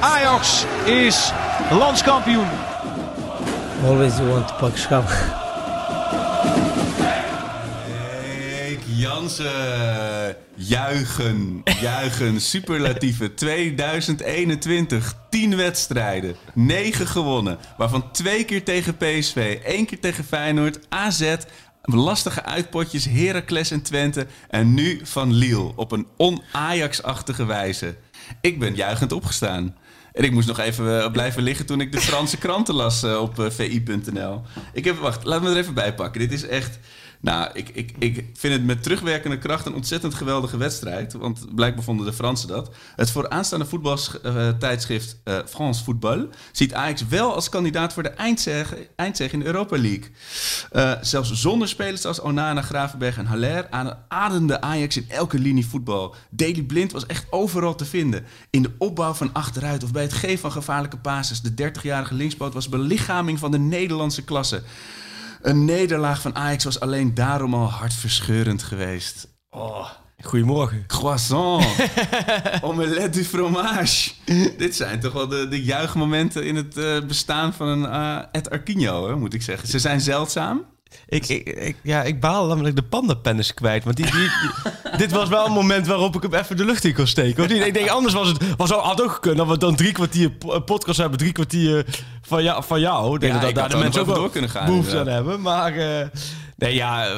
Ajax is landskampioen. Always you want to pak schap. Jansen. Juichen, juichen, superlatieve. 2021, 10 wedstrijden, 9 gewonnen. Waarvan twee keer tegen PSV, één keer tegen Feyenoord, AZ, lastige uitpotjes, Heracles en Twente. En nu van Lille op een on-Ajax-achtige wijze. Ik ben juichend opgestaan. En ik moest nog even blijven liggen toen ik de Franse kranten las op vi.nl. Ik heb, wacht, laat me er even bij pakken. Dit is echt... Nou, ik, ik, ik vind het met terugwerkende kracht een ontzettend geweldige wedstrijd. Want blijkbaar vonden de Fransen dat. Het vooraanstaande voetbaltijdschrift uh, France Football ziet Ajax wel als kandidaat voor de eindzege, in de Europa League. Uh, zelfs zonder spelers als Onana, Gravenberg en Haller ademde Ajax in elke linie voetbal. Daily Blind was echt overal te vinden. In de opbouw van achteruit of bij het geven van gevaarlijke passes. De 30-jarige linkspoot was belichaming van de Nederlandse klasse. Een nederlaag van Ajax was alleen daarom al hartverscheurend geweest. Oh. Goedemorgen. Croissant. Omelette du fromage. Dit zijn toch wel de, de juichmomenten in het uh, bestaan van een uh, Ed Arquinho, hè, moet ik zeggen. Ze zijn zeldzaam. Ik, ik, ik, ja, ik baal namelijk de pandapen is kwijt. Want die, die, dit was wel een moment waarop ik hem even de lucht in kon steken. Niet? Ik denk, anders was het was had ook gekund dat we dan drie kwartier podcast hebben. Drie kwartier van, jou, van jou. Denk Ja, dat ik daar de mensen ook door kunnen gaan, behoefte aan inderdaad. hebben. Maar eh, nee, ja,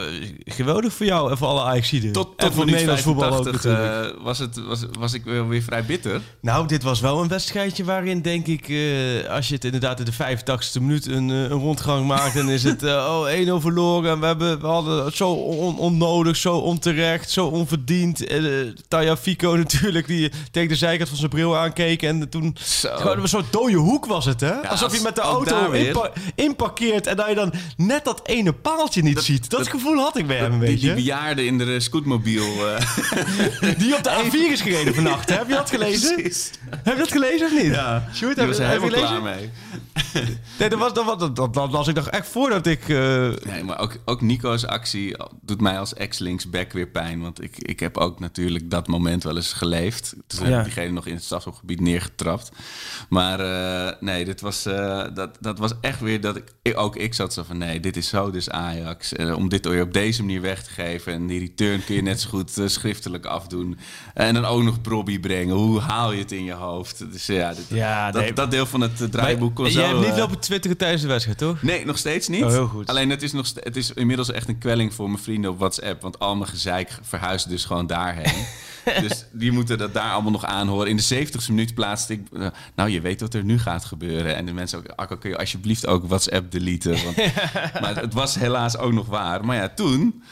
geweldig voor jou en voor alle Ajaxiden. Tot, en tot voor minuut Nederlands voetbal ook 85 natuurlijk. eh, was, het, was, was ik wel weer vrij bitter. Nou, dit was wel een wedstrijdje waarin, denk ik, eh, als je het inderdaad in de 85ste minuut een, eh, een rondgang maakt, dan is het oh 1-0 verloren. En we, hebben, we hadden het zo on- onnodig, zo onterecht, zo onverdiend. Taya Fico natuurlijk, die tegen de zijkant van zijn bril aankeek. En toen, Zo. gewoon een soort dode hoek was het, hè? Alsof je met de auto weer. inpa- inparkeert en dat je dan net dat ene paaltje niet ziet. Dat, dat- gevoel had ik bij hem een Die, beetje. die bejaarde in de scootmobiel. eh, Die op de A4 is gereden vannacht, hè? Heb je dat gelezen? precies. Heb je dat gelezen of niet? Ja, die heb, was er je helemaal klaar mee. Nee, dat was, dat, dat, dat, ik nog echt voordat ik... eh, Nee, maar ook, ook Nico's actie doet mij als ex-linksback weer pijn. Want ik, ik heb ook natuurlijk dat moment wel eens geleefd. Toen Ja. heb ik diegene nog in het strafschopgebied neergetrapt. Maar eh, nee, dit was, eh, dat, dat was echt weer dat ik- ook ik zat zo van... Nee, dit is zo dus Ajax. Eh, om dit op deze manier weg te geven. En die return kun je net zo goed eh, schriftelijk afdoen. En dan ook nog Brobby brengen. Hoe haal je het in je hoofd? Dus ja, dit- Ja, dat, nee. dat deel van het eh, draaiboek kon maar zo... jij hebt niet eh, lopen twitteren tijdens de wedstrijd, toch? Nee, nog steeds niet. Oh, heel goed. Alleen het is, nog het is inmiddels echt een kwelling voor mijn vrienden op WhatsApp. Want al mijn gezeik verhuist dus gewoon daarheen. dus die moeten dat daar allemaal nog aanhoren. In de 70ste minuut plaatste ik... eh, nou, je weet wat er nu gaat gebeuren. En de mensen ook... Akko, kun je alsjeblieft ook WhatsApp deleten? Want, maar het was helaas ook nog waar. Maar ja, toen...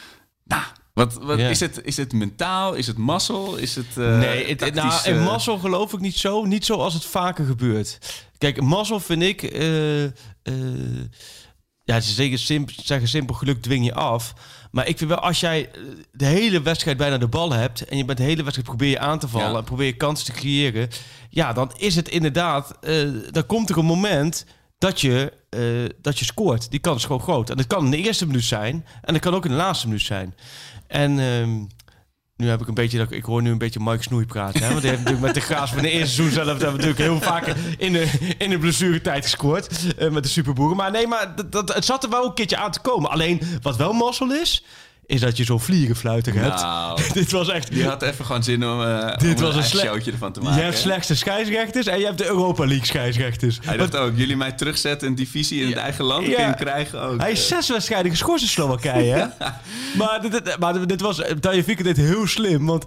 Nou, wat, wat, is, het, is het mentaal? Is het mazzel? Is het uh, nee, het, nou, in mazzel geloof ik niet zo. Niet zoals het vaker gebeurt. Kijk, mazzel vind ik... eh, eh, ja, ze zeggen, simp, zeggen simpel geluk dwing je af. Maar ik vind wel, als jij eh, de hele wedstrijd bijna de bal hebt... en je bent de hele wedstrijd probeer je aan te vallen... Ja. en probeer je kansen te creëren... ja, dan is het inderdaad... eh, dan komt er een moment dat je, eh, dat je scoort. Die kans is gewoon groot. En dat kan in de eerste minuut zijn... en dat kan ook in de laatste minuut zijn. En... ehm, nu heb ik een beetje, dat ik hoor nu een beetje Mike Snoei praten. Hè? Want die heeft natuurlijk met de Graas van de eerste seizoen zelf hebben natuurlijk heel vaak in de, in de blessuretijd gescoord. eh, met de superboeren. Maar nee, maar dat, dat, het zat er wel een keertje aan te komen. Alleen wat wel mazzel is, is dat je zo'n vliegenfluiter hebt. Nou, Dit was echt. die had even gewoon zin om, uh, Dit om was een showtje ervan te Je maken. hebt hè? slechtste scheidsrechters en je hebt de Europa League scheidsrechters. Hij dacht ook, jullie mij terugzetten een divisie in het eigen land Ja. je krijgen ook. Hij is zes wedstrijden geschorst in Slowakije. maar, dit, dit- maar dit was... Tajafico deed heel slim, want...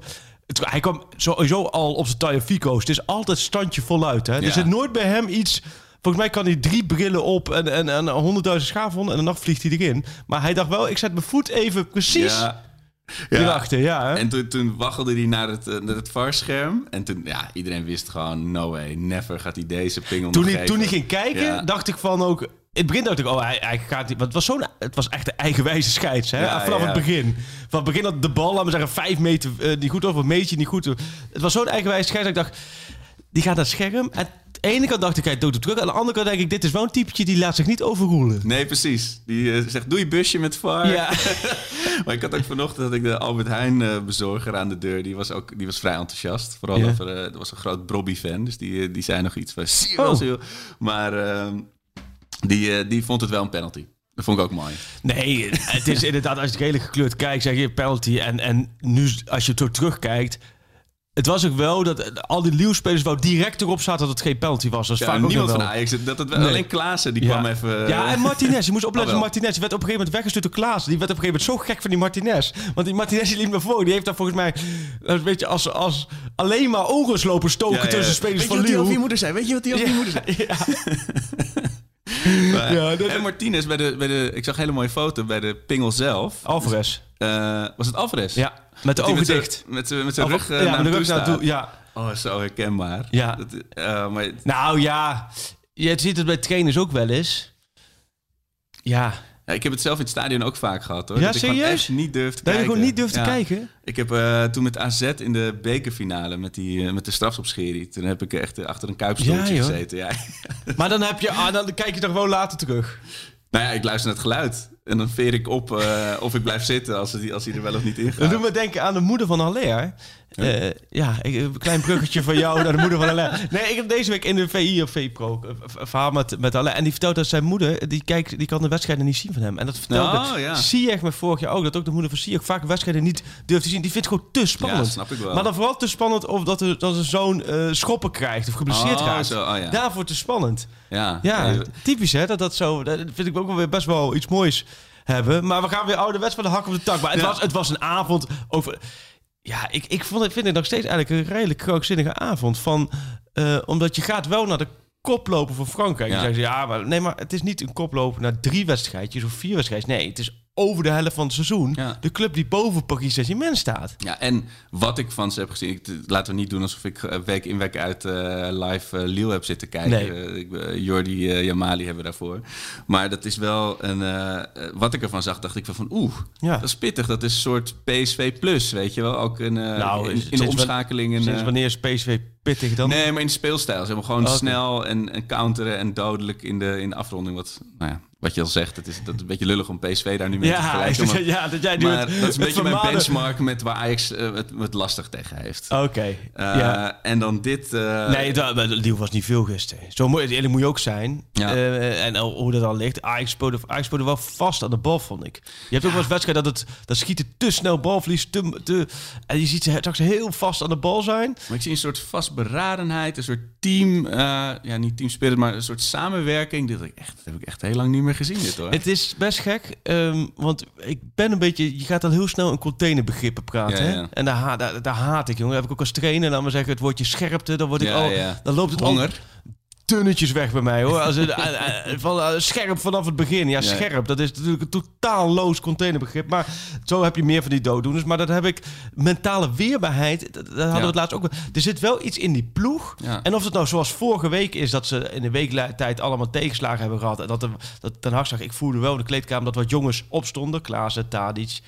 Het, hij kwam sowieso al op zijn Tajafico's. Het is altijd standje voluit. Hè? Er Ja. zit nooit bij hem iets... Volgens mij kan hij drie brillen op en, en, en 100.000 schaafwonden... en dan vliegt hij erin. Maar hij dacht wel, ik zet mijn voet even precies... Ja, Hierachter, ja. hè? En toen, toen waggelde hij naar het, eh, naar het VAR-scherm. En toen, ja, iedereen wist gewoon, no way, never gaat hij deze pingel toen, nog hij, toen hij ging kijken, Ja. dacht ik van ook... In het begin dacht ik, oh, hij, hij gaat. Want het was, zo'n, het was echt de eigenwijze scheids, hè? Ja, Vanaf ja. het begin. Van het begin dat de bal, laten we zeggen, vijf meter eh, niet goed of een meter niet goed. Het was zo'n eigenwijze scheids dat ik dacht... Die gaat naar het scherm. En aan de ene kant dacht ik, hij doet het terug. Aan de andere kant denk ik, dit is wel een typetje die laat zich niet overroelen. Nee, precies. Die eh, zegt, doe je busje met VAR. Ja. maar ik had ook vanochtend dat ik de Albert Heijn eh, bezorger aan de deur. Die was ook die was vrij enthousiast. Vooral Ja. over, eh, er was een groot Brobby-fan. Dus die, die zei nog iets van, zie je wel Oh. Maar ehm, die, die vond het wel een penalty. Dat vond ik ook mooi. Nee, het is inderdaad, als je het hele gekleurd kijkt, zeg je penalty. En, en nu, als je het zo terugkijkt... Het was ook wel dat al die Lille-spelers wel direct erop zaten dat het geen penalty was. Dat is Ja, niemand van. Ajax. Dat het, Nee. Alleen Klaassen, die Ja. kwam even... Ja, en Martinez. Je moest opletten Oh. Martinez. Die werd op een gegeven moment weggestuurd door Klaas. Die werd op een gegeven moment zo gek van die Martinez. Want die Martinez die liep naar voren. Die heeft daar volgens mij een beetje als, als alleen maar ogen lopen stoken Ja, ja. tussen spelers Weet je van wat die moeder zei? Weet je wat die je moeder zei? Ja. Maar- Ja, dat- en Martinez, bij de, bij de, ik zag een hele mooie foto bij de pingel zelf. Alvarez. Eh, was het Alvarez? Ja, met de ogen met dicht. zijn- Met zijn rug eh, ja, naar de toe rug staat. naartoe. Ja. Oh, zo herkenbaar. Ja. Dat, eh, maar, Nou ja, je ziet het bij trainers ook wel eens. Ja, ja, ik heb het zelf in het stadion ook vaak gehad hoor. Ja, dat ik gewoon serieus? echt niet durf te dat je kijken. gewoon niet durft te kijken. Ik heb eh, toen met AZ in de bekerfinale met, die, met de strafschopserie. Toen heb ik echt achter een kuipstoeltje Ja, gezeten. Ja. Maar dan, heb je, ah, dan kijk je toch wel later terug. Nou ja, ik luister naar het geluid. En dan veer ik op eh, of ik blijf zitten als, het, als hij er wel of niet in Dat gaat. doet me denken aan de moeder van Haller. Eh ja, ik, een klein bruggetje van jou naar de moeder van Haller. Nee, ik heb deze week in de VI of VPRO een v- een verhaal met, met Haller. En die vertelt dat zijn moeder, die, kijkt, die kan de wedstrijden niet zien van hem. En dat vertelde Oh, ja. Ziyech me vorig jaar ook. Dat ook de moeder van Ziyech vaak wedstrijden niet durft te zien. Die vindt het gewoon te spannend. Ja, snap ik wel. Maar dan vooral te spannend of dat, er, dat zijn zoon eh, schoppen krijgt of geblesseerd Oh, raakt. zo, oh ja. Daarvoor te spannend. Ja, Ja, typisch hè, dat dat zo... Dat vind ik ook wel weer best wel iets moois hebben. Maar we gaan weer ouderwets van de hak op de tak. Maar het, was, het was een avond over... Ja, ik, ik vond vind het nog steeds eigenlijk een redelijk krankzinnige avond. Van, eh, omdat je gaat wel naar de koploper van Frankrijk. Ja. Dan zeggen ze, ja, maar, nee, maar het is niet een koploper naar drie wedstrijdjes of vier wedstrijdjes. Nee, het is over de helft van het seizoen. Ja. De club die boven Paris Saint-Germain staat. Ja, en wat ik van ze heb gezien... Ik, laten we niet doen alsof ik eh, week in week uit eh, live eh Lille heb zitten kijken. Nee. Jordi Jamali hebben we daarvoor. Maar dat is wel een... wat ik ervan zag, dacht ik van... oeh, Ja. dat is pittig. Dat is een soort PSV plus, weet je wel. Ook een, Nou, in, de omschakeling... Sinds wanneer is PSV pittig dan? Nee, maar in de speelstijl. Ze hebben gewoon Oké. snel en, en counteren en dodelijk in de, in de afronding. Wat, nou ja, wat je al zegt, het is, dat is een beetje lullig om PSV daar nu mee te Ja, vergelijken. Maar, ja, dat jij nu maar het- dat is een beetje mijn benchmark met waar Ajax eh, het, het lastig tegen heeft. Oké, Eh, ja. En dan dit... eh, Nee, dat, deal was niet veel gisteren. Zo moet, eerlijk moet je ook zijn. Ja. En hoe dat dan ligt. Ajax speelde, Ajax speelde wel vast aan de bal, vond ik. Je hebt ook wel eens wedstrijden dat het dat schieten te snel balverlies. Te, te, en je ziet ze straks heel vast aan de bal zijn. Maar ik zie een soort vastberadenheid, een soort team... ja, niet teamspirit, maar een soort samenwerking. Dit, heb ik echt, dat heb ik echt heel lang niet meer gezien, dit hoor. Het is best gek, ehm, want ik ben een beetje... Je gaat al heel snel in containerbegrippen praten. Ja, hè? En daar, daar, daar haat ik, jongen. heb ik ook als trainer. Dan maar zeggen het woordje scherpte. Dan, word ik al, dan loopt het al Honger. Tunnetjes weg bij mij hoor. Als het, eh, eh, van, eh, scherp vanaf het begin. Ja, scherp. Dat is natuurlijk een totaal loos containerbegrip. Maar zo heb je meer van die dooddoeners. Maar dat heb ik. Mentale weerbaarheid. Dat, dat hadden we het laatst ook. Er zit wel iets in die ploeg. Ja. En of het nou zoals vorige week is. Dat ze in een week tijd allemaal tegenslagen hebben gehad. En dat, er, dat Ten Hag zag. Ik voelde wel in de kleedkamer dat wat jongens opstonden. Klaassen, Tadic,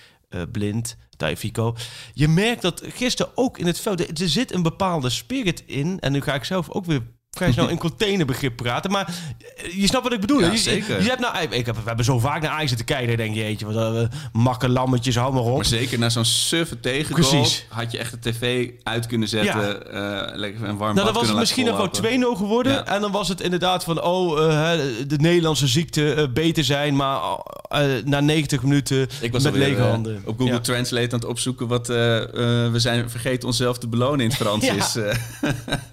Blind. Taifiko. Je merkt dat gisteren ook in het veld. Er zit een bepaalde spirit in. En nu ga ik zelf ook weer vrij snel in containerbegrip praten. Maar eh, je snapt wat ik bedoel. Ja, je, zeker. Je hebt nou, ik heb, we hebben zo vaak naar Ajax zitten kijken. Denk je, jeetje, wat uh, makke lammetjes, hou maar op. Maar zeker na zo'n suffe tegengoal had je echt de tv uit kunnen zetten. Ja. eh, lekker een warm Nou, dan was het misschien nog wel vollopen. 2-0 geworden. Ja. En dan was het inderdaad van, oh, eh, de Nederlandse ziekte eh, beter zijn. Maar eh, na 90 minuten Ik was met lege eh, handen. op Google Ja. Translate aan het opzoeken wat eh, eh, we zijn vergeten onszelf te belonen in het Frans is. eh.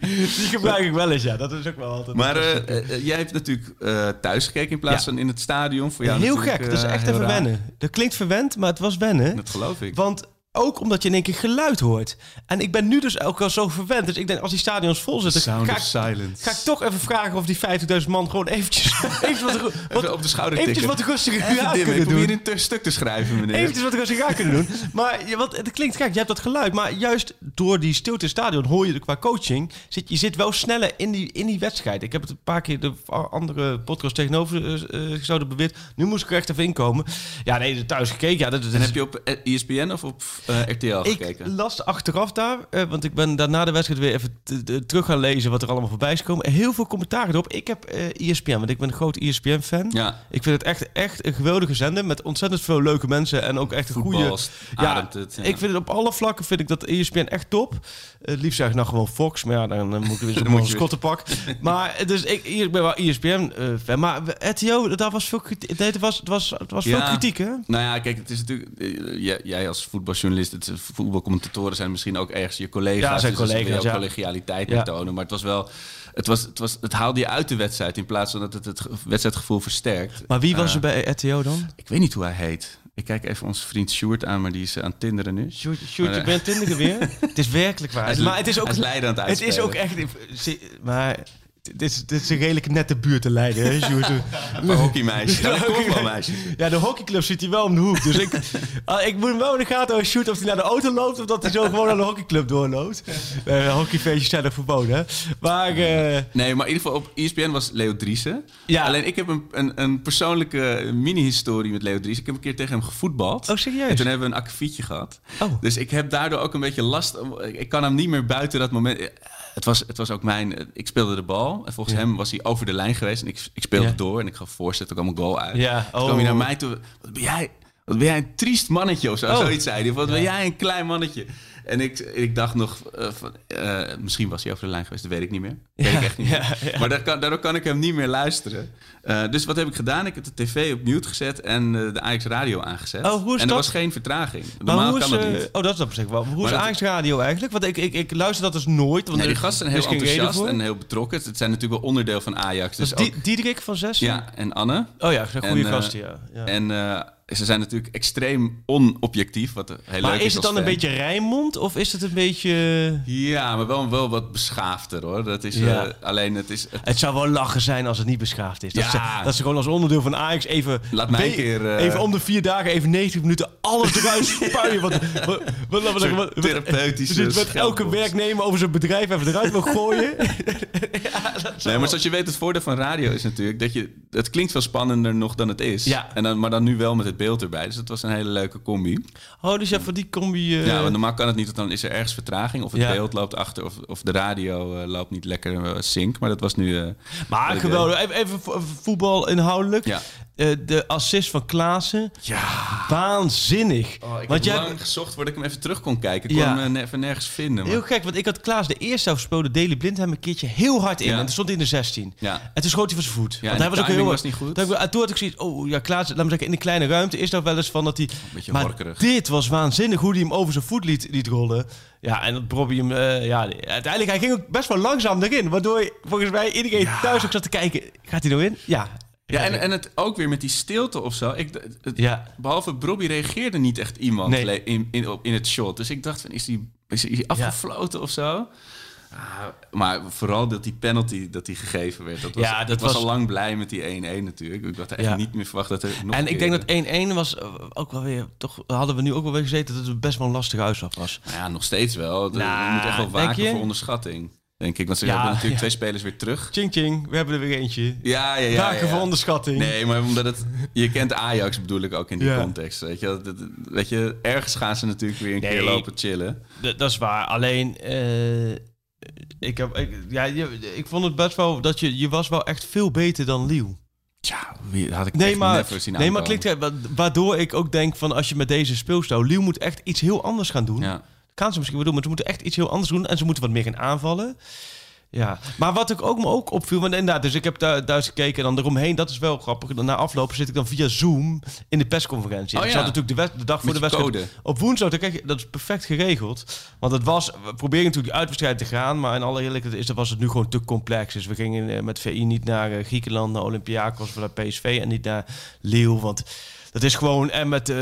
Die gebruik ik wel eens, ja. Dat is ook wel altijd... maar eh, eh, jij hebt natuurlijk eh, thuis gekeken in plaats Ja. van in het stadion. Voor jou heel gek. Dat is echt even raar. wennen. Dat klinkt verwend, maar het was wennen. Dat geloof ik. Want ook omdat je in één keer geluid hoort. En ik ben nu dus ook al zo verwend. Dus ik denk, als die stadions vol zitten, Sound ga of ik, silence. ga ik toch even vragen of die 50.000 man gewoon eventjes Eventjes wat, Even wat, op de schouder eventjes tikken. wat rustiger Even aan kunnen Ik probeer doen. een stuk te schrijven, meneer. Eventjes wat rustig aan kunnen doen. Maar ja, want het klinkt gek, je hebt dat geluid. Maar juist door die stilte in het stadion hoor je qua coaching... Zit, je zit wel sneller in die, in die wedstrijd. Ik heb het een paar keer de andere podcast tegenover uh, zouden beweerd. Nu moest ik er echt even inkomen. Ja, nee, thuis gekeken. Ja, dat, dat En is- heb je op eh, ESPN of op eh, RTL ik gekeken? las achteraf daar, eh, want ik ben daarna de wedstrijd weer even terug gaan lezen wat er allemaal voorbij is gekomen. Heel veel commentaar erop. Ik heb eh ESPN, want ik ben een groot ESPN-fan. Ja, Ik vind het echt, echt een geweldige zender met ontzettend veel leuke mensen en ook echt een goede. Ja, het. ja. Ik vind het op alle vlakken vind ik dat ESPN echt top. Het liefst ik nou gewoon Fox, maar ja, dan, eh, moet ik weer Dan zo'n skottenpak. maar eh, dus ik, ik ben wel ESPN-fan. maar RTO, daar was veel kritiek. Nee, het was, het was, het was veel kritiek, hè? Nou ja, kijk, het is natuurlijk... eh, jij- jij als voetbaljournalist, het, voetbalcommentatoren zijn misschien ook ergens je collega's. Ja, zijn dus dan collega's, ja. collegialiteit Ja. tonen. Maar het was wel... Het, was, het, was, het haalde je uit de wedstrijd in plaats van dat het het ge- wedstrijdgevoel versterkt. Maar wie was Eh, er bij RTO dan? Ik weet niet hoe hij heet. Ik kijk even onze vriend Sjoerd aan, maar die is eh, aan tinderen nu. Sjoerd, Sjoerd, Maar, je eh, bent Tinder weer. het is werkelijk waar. Maar het is ook, het het is ook echt... Maar dit is, dit is een redelijk nette buurt te leiden, hè, Sjoerd? Een hockeymeisje. Ja, een. Ja, de hockeyclub zit hier wel om de hoek. Dus ik, ah, ik moet hem wel in de gaten houden, shoot of hij naar de auto loopt... of dat hij zo gewoon naar de hockeyclub doorloopt. Eh hockeyfeestjes zijn er verboden, hè. Maar eh, Nee, maar in ieder geval op ESPN was Leo Driessen. Ja. Alleen ik heb een, een, een persoonlijke mini-historie met Leo Driessen. Ik heb een keer tegen hem gevoetbald. Oh, serieus? En toen hebben we een akkefietje gehad. Oh. Dus ik heb daardoor ook een beetje last. ik kan hem niet meer buiten dat moment... Het was, het was ook mijn... Ik speelde de bal. En volgens Ja. hem was hij over de lijn geweest. En ik, ik speelde Ja. door. En ik gaf voorzet. Kwam een goal uit. Ja, Toen kwam hij oh. naar mij toe. Wat ben jij... Wat ben jij een triest mannetje of zo? Oh. Zoiets zei hij. Wat ben jij een klein mannetje? En ik, ik dacht nog, eh, van, eh, misschien was hij over de lijn geweest, dat weet ik niet meer. Weet ik echt niet meer. ja, ja. Maar daar kan, daardoor kan ik hem niet meer luisteren. Eh, dus wat heb ik gedaan? Ik heb de tv op mute gezet en de Ajax radio aangezet. Oh, hoe is en er dat? was geen vertraging. maar Normaal hoe is, kan dat niet. Oh, dat is op zich wel. Hoe is Ajax Radio eigenlijk? Want ik, ik, ik luister dat dus nooit. Want Nee, die gasten zijn heel enthousiast en heel betrokken. Het zijn natuurlijk wel onderdeel van Ajax. Dat Dus is ook, Die- Diederik van Zes? ja, en Anne. Oh ja, goede gasten, ja. ja. En ze zijn natuurlijk extreem onobjectief, wat heel maar leuk is is het dan een beetje Rijnmond of is het een beetje... Ja, maar wel, wel wat beschaafder hoor. Dat is Ja. eh, alleen het is. Het, Het zou wel lachen zijn als het niet beschaafd is. Dat, Ja. ze, dat ze gewoon als onderdeel van Ajax even... Laat mij een keer, eh, Even om de vier dagen, even 90 minuten, alles eruit spuien. Wat, wat, wat, wat, wat, therapeutische dus met elke werknemer over zijn bedrijf even eruit wil gooien. nee, maar zoals je weet, het voordeel van radio is natuurlijk dat je. Het klinkt veel spannender nog dan het is. Ja. En dan, maar dan nu wel met het beeld erbij. Dus het was een hele leuke combi. Oh, dus ja, voor die combi... eh, ja, want normaal kan het niet, want dan is er ergens vertraging. Of het Ja. beeld loopt achter, of, of de radio eh, loopt niet lekker eh, sync. Maar dat was nu. eh, maar geweldig. Even, even vo- voetbal inhoudelijk. Ja. Eh, de assist van Klaassen. Ja. Waanzinnig. Oh, ik Want heb jij, lang gezocht voordat ik hem even terug kon kijken. Ik Ja. kon hem eh, even nergens vinden. Maar... Heel gek, want ik had Klaas de eerste helft speelde Daily Blind hem een keertje heel hard in. Ja. En toen stond hij in de 16. Ja. En toen schoot hij van zijn voet. Ja, want hij was ook heel was niet goed. Toen, heb ik- toen had ik zoiets, oh ja, Klaas, laat me zeggen, in de kleine ruimte is dat wel eens van dat hij... beetje maar horkerig. dit was waanzinnig hoe hij hem over zijn voet liet, liet rollen. Ja, en dat Bobby hem, eh, ja, uiteindelijk, hij ging ook best wel langzaam erin. Waardoor volgens mij iedereen thuis ook zat te kijken, gaat hij nou in? Ja. Ja, en, en het ook weer met die stilte of zo. Ik, het- Ja. Behalve Bobby reageerde niet echt iemand Nee. in, in, in het shot. Dus ik dacht, van, is die, is die afgefloten of zo? Ah, maar vooral dat die penalty dat die gegeven werd. Dat was, Ja, dat ik was, was- al lang blij met die 1-1 natuurlijk. Ik had echt Ja. niet meer verwacht dat er nog En ik denk dat 1-1 was eh, ook wel weer, toch hadden we nu ook wel weer gezeten dat het best wel een lastige uitslag was. Nou ja, nog steeds wel. Nou, je moet echt wel waken voor onderschatting. Denk ik. Want ze Ja, hebben natuurlijk ja. twee spelers weer terug. Ching ching, we hebben er weer eentje. Ja, ja, ja. Waken ja. voor onderschatting. Nee, maar omdat het... Je kent Ajax bedoel ik ook in die context. Weet je, dat, dat- weet je, ergens gaan ze natuurlijk weer een Nee. keer lopen chillen. Dat is waar. Alleen, eh, ik, heb, ik, ja, ik vond het best wel dat je, je was wel echt veel beter dan Leeuw. Ja, wie had ik Nee, maar, never zien nee, maar aankomen. klinkt, wa- waardoor ik ook denk van als je met deze speelstijl, Leeuw moet echt iets heel anders gaan doen. Ja. Kan ze misschien wel doen, maar ze moeten echt iets heel anders doen en ze moeten wat meer gaan aanvallen. Ja, maar wat ik ook me ook opviel, want inderdaad, dus ik heb daar thuis gekeken en dan eromheen, dat is wel grappig. Dan na aflopen zit ik dan via Zoom in de persconferentie. Oh ik ja. zat natuurlijk de, de dag voor Met de wedstrijd op woensdag. Dan krijg je, dat is perfect geregeld. Want het was, we proberen natuurlijk uitwedstrijd te gaan, maar in alle eerlijkheid is, was het nu gewoon te complex. Dus we gingen eh, met VI niet naar eh, Griekenland, naar Olympiakos naar PSV en niet naar Lille, want Dat is gewoon, en met, eh,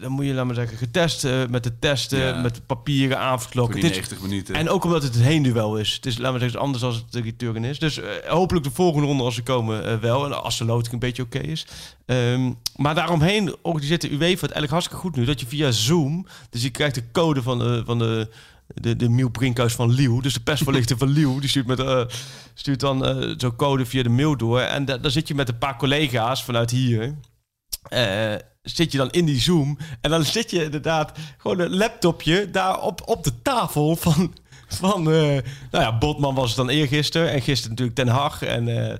dan moet je, laat maar zeggen, getest, eh, met de testen, Ja. met de papieren is- 90 minuten. en ook omdat het een heenduel is. Het is, laat maar zeggen, anders als het de return is. Dus eh, hopelijk de volgende ronde als ze komen wel. En als de loting een beetje oké is. Ehm, maar daaromheen organiseert de UEFA het eigenlijk hartstikke goed nu. Dat je via Zoom, dus je krijgt de code van de, van de, de, de Miel Brinkhuis van Liel. Dus de persvoorlichter van Liel. Die stuurt, met, stuurt dan eh, zo'n code via de mail door. En da- dan zit je met een paar collega's vanuit hier. Eh, zit je dan in die Zoom. En dan zit je inderdaad gewoon een laptopje daar op, op de tafel van... Van, eh, nou ja, Botman was het dan eergisteren. En gisteren natuurlijk Den Haag. En eh,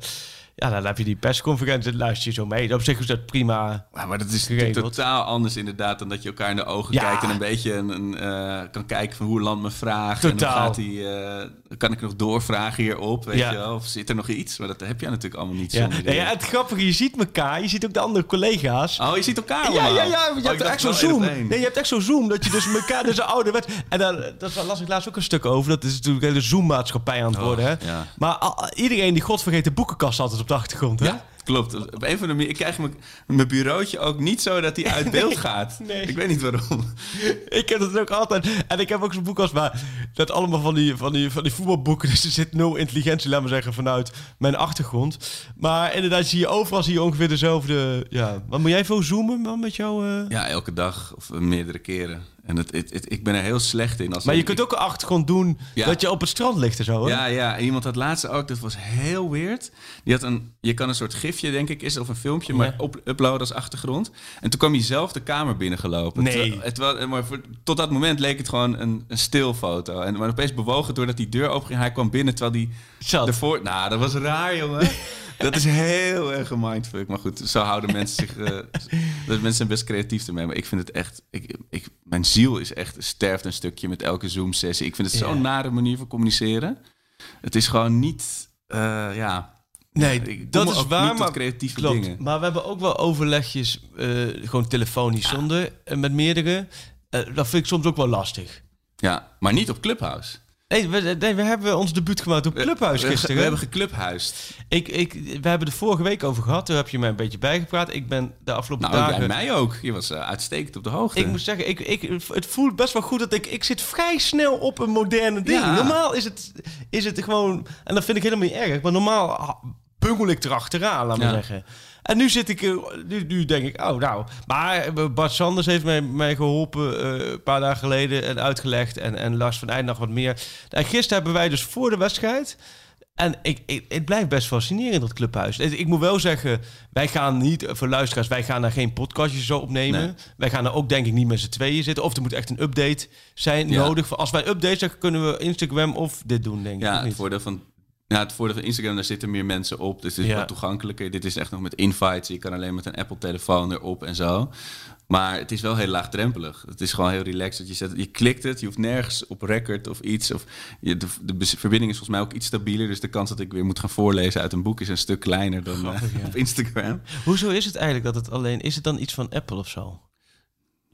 ja, dan heb je die persconferentie. Dan luister je zo mee. Op zich is dat prima. Ja, maar dat is totaal anders inderdaad dan dat je elkaar in de ogen Ja. kijkt en een beetje een, een, eh, kan kijken van hoe land me vraagt. Totaal. En hoe gaat die, eh, kan ik nog doorvragen hierop, weet Ja. je wel? Of zit er nog iets? Maar dat heb je natuurlijk allemaal niet Ja. Nee, ja, het grappige, je ziet elkaar. Je ziet ook de andere collega's. Oh, je ziet elkaar Ja, allemaal? ja, ja, Oh, je ik hebt echt zo'n zoom. Nee, je hebt echt zo'n zoom dat je dus elkaar dus oude wet. En dan, dat las ik laatst ook een stuk over. Dat is natuurlijk hele zoom-maatschappij aan het worden. Hè? ja. Maar al- iedereen die godvergeten boekenkast altijd op de achtergrond. Hè? Ja, klopt. Op een of andere manier. Ik krijg mijn, mijn bureautje ook niet zo dat hij uit beeld gaat. nee. Ik weet niet waarom. Ik heb dat ook altijd. En ik heb ook zo'n boek als maar dat allemaal van die, van die, van die voetbalboeken. Dus er zit nul intelligentie, laat maar zeggen, vanuit mijn achtergrond. Maar inderdaad, zie je overal zie je ongeveer dezelfde. Ja. Wat moet jij veel zoomen man, met jou? eh? Ja, elke dag of meerdere keren. En het, het, het- ik ben er heel slecht in. Als Maar je ik- kunt ook een achtergrond doen Ja. dat je op het strand ligt en zo. Ja, ja. En iemand had laatst ook, dat was heel weird. Die had een, je kan een soort gifje, denk ik, is of een filmpje, maar op, uploaden als achtergrond. En toen kwam hij zelf de kamer binnengelopen. Nee. Terwijl- Het, was, maar voor, tot dat moment leek het gewoon een, een stilfoto. En maar opeens bewogen doordat die deur open ging. Hij kwam binnen terwijl die Zat. ervoor... Nou, dat was raar, jongen. Dat is heel erg een mindfuck. Maar goed, zo houden mensen zich... dus mensen zijn best creatief ermee. Maar ik vind het echt... Ik, ik, mijn ziel is echt sterft een stukje met elke Zoom-sessie. Ik vind het zo'n nare manier van communiceren. Het is gewoon niet... eh, ja... Nee, ik dat is waar, maar creatieve klopt. dingen. Maar we hebben ook wel overlegjes, eh, gewoon telefonisch zonder, en met meerdere. Dat vind ik soms ook wel lastig. Ja, maar niet op Clubhouse. Nee, we, nee, we hebben ons debuut gemaakt op Clubhuis gisteren. We, hebben geclubhuisd. ik, ik, we hebben het vorige week over gehad. Daar heb je mij een beetje bijgepraat. Ik ben de afgelopen Nou, dagen... bij mij ook. Je was eh, uitstekend op de hoogte. Ik moet zeggen, ik, ik, het voelt best wel goed dat ik... Ik zit vrij snel op een moderne ding. Ja. Normaal is het, is het gewoon... En dat vind ik helemaal niet erg. Maar normaal bungel ik erachteraan, laat maar Ja. zeggen. En nu zit ik... eh, Nu, nu denk ik, oh nou... Maar eh, Bart Sanders heeft mij, mij geholpen eh, een paar dagen geleden en uitgelegd. En, en Lars van Eind nog wat meer. En gisteren hebben wij dus voor de wedstrijd... En ik, ik, het blijft best fascinerend, dat clubhuis. Ik moet wel zeggen, wij gaan niet, voor luisteraars, wij gaan daar geen podcastjes zo opnemen. Nee. Wij gaan er ook denk ik niet met z'n tweeën zitten. Of er moet echt een update zijn Ja. nodig. Als wij updates zeggen, kunnen we Instagram of dit doen, denk ik. Ja, het voordeel van... Ja, het voordeel van Instagram, daar zitten meer mensen op. Dus het is Ja. wat toegankelijker. Dit is echt nog met invites. Je kan alleen met een Apple-telefoon erop en zo. Maar het is wel heel laagdrempelig. Het is gewoon heel relaxed. Dat je, zet, je klikt het, je hoeft nergens op record of iets. Of je, de, verbinding is volgens mij ook iets stabieler. Dus de kans dat ik weer moet gaan voorlezen uit een boek is een stuk kleiner dan eh, Grappig, ja. op Instagram. Hoezo is het eigenlijk dat het alleen... Is het dan iets van Apple of zo?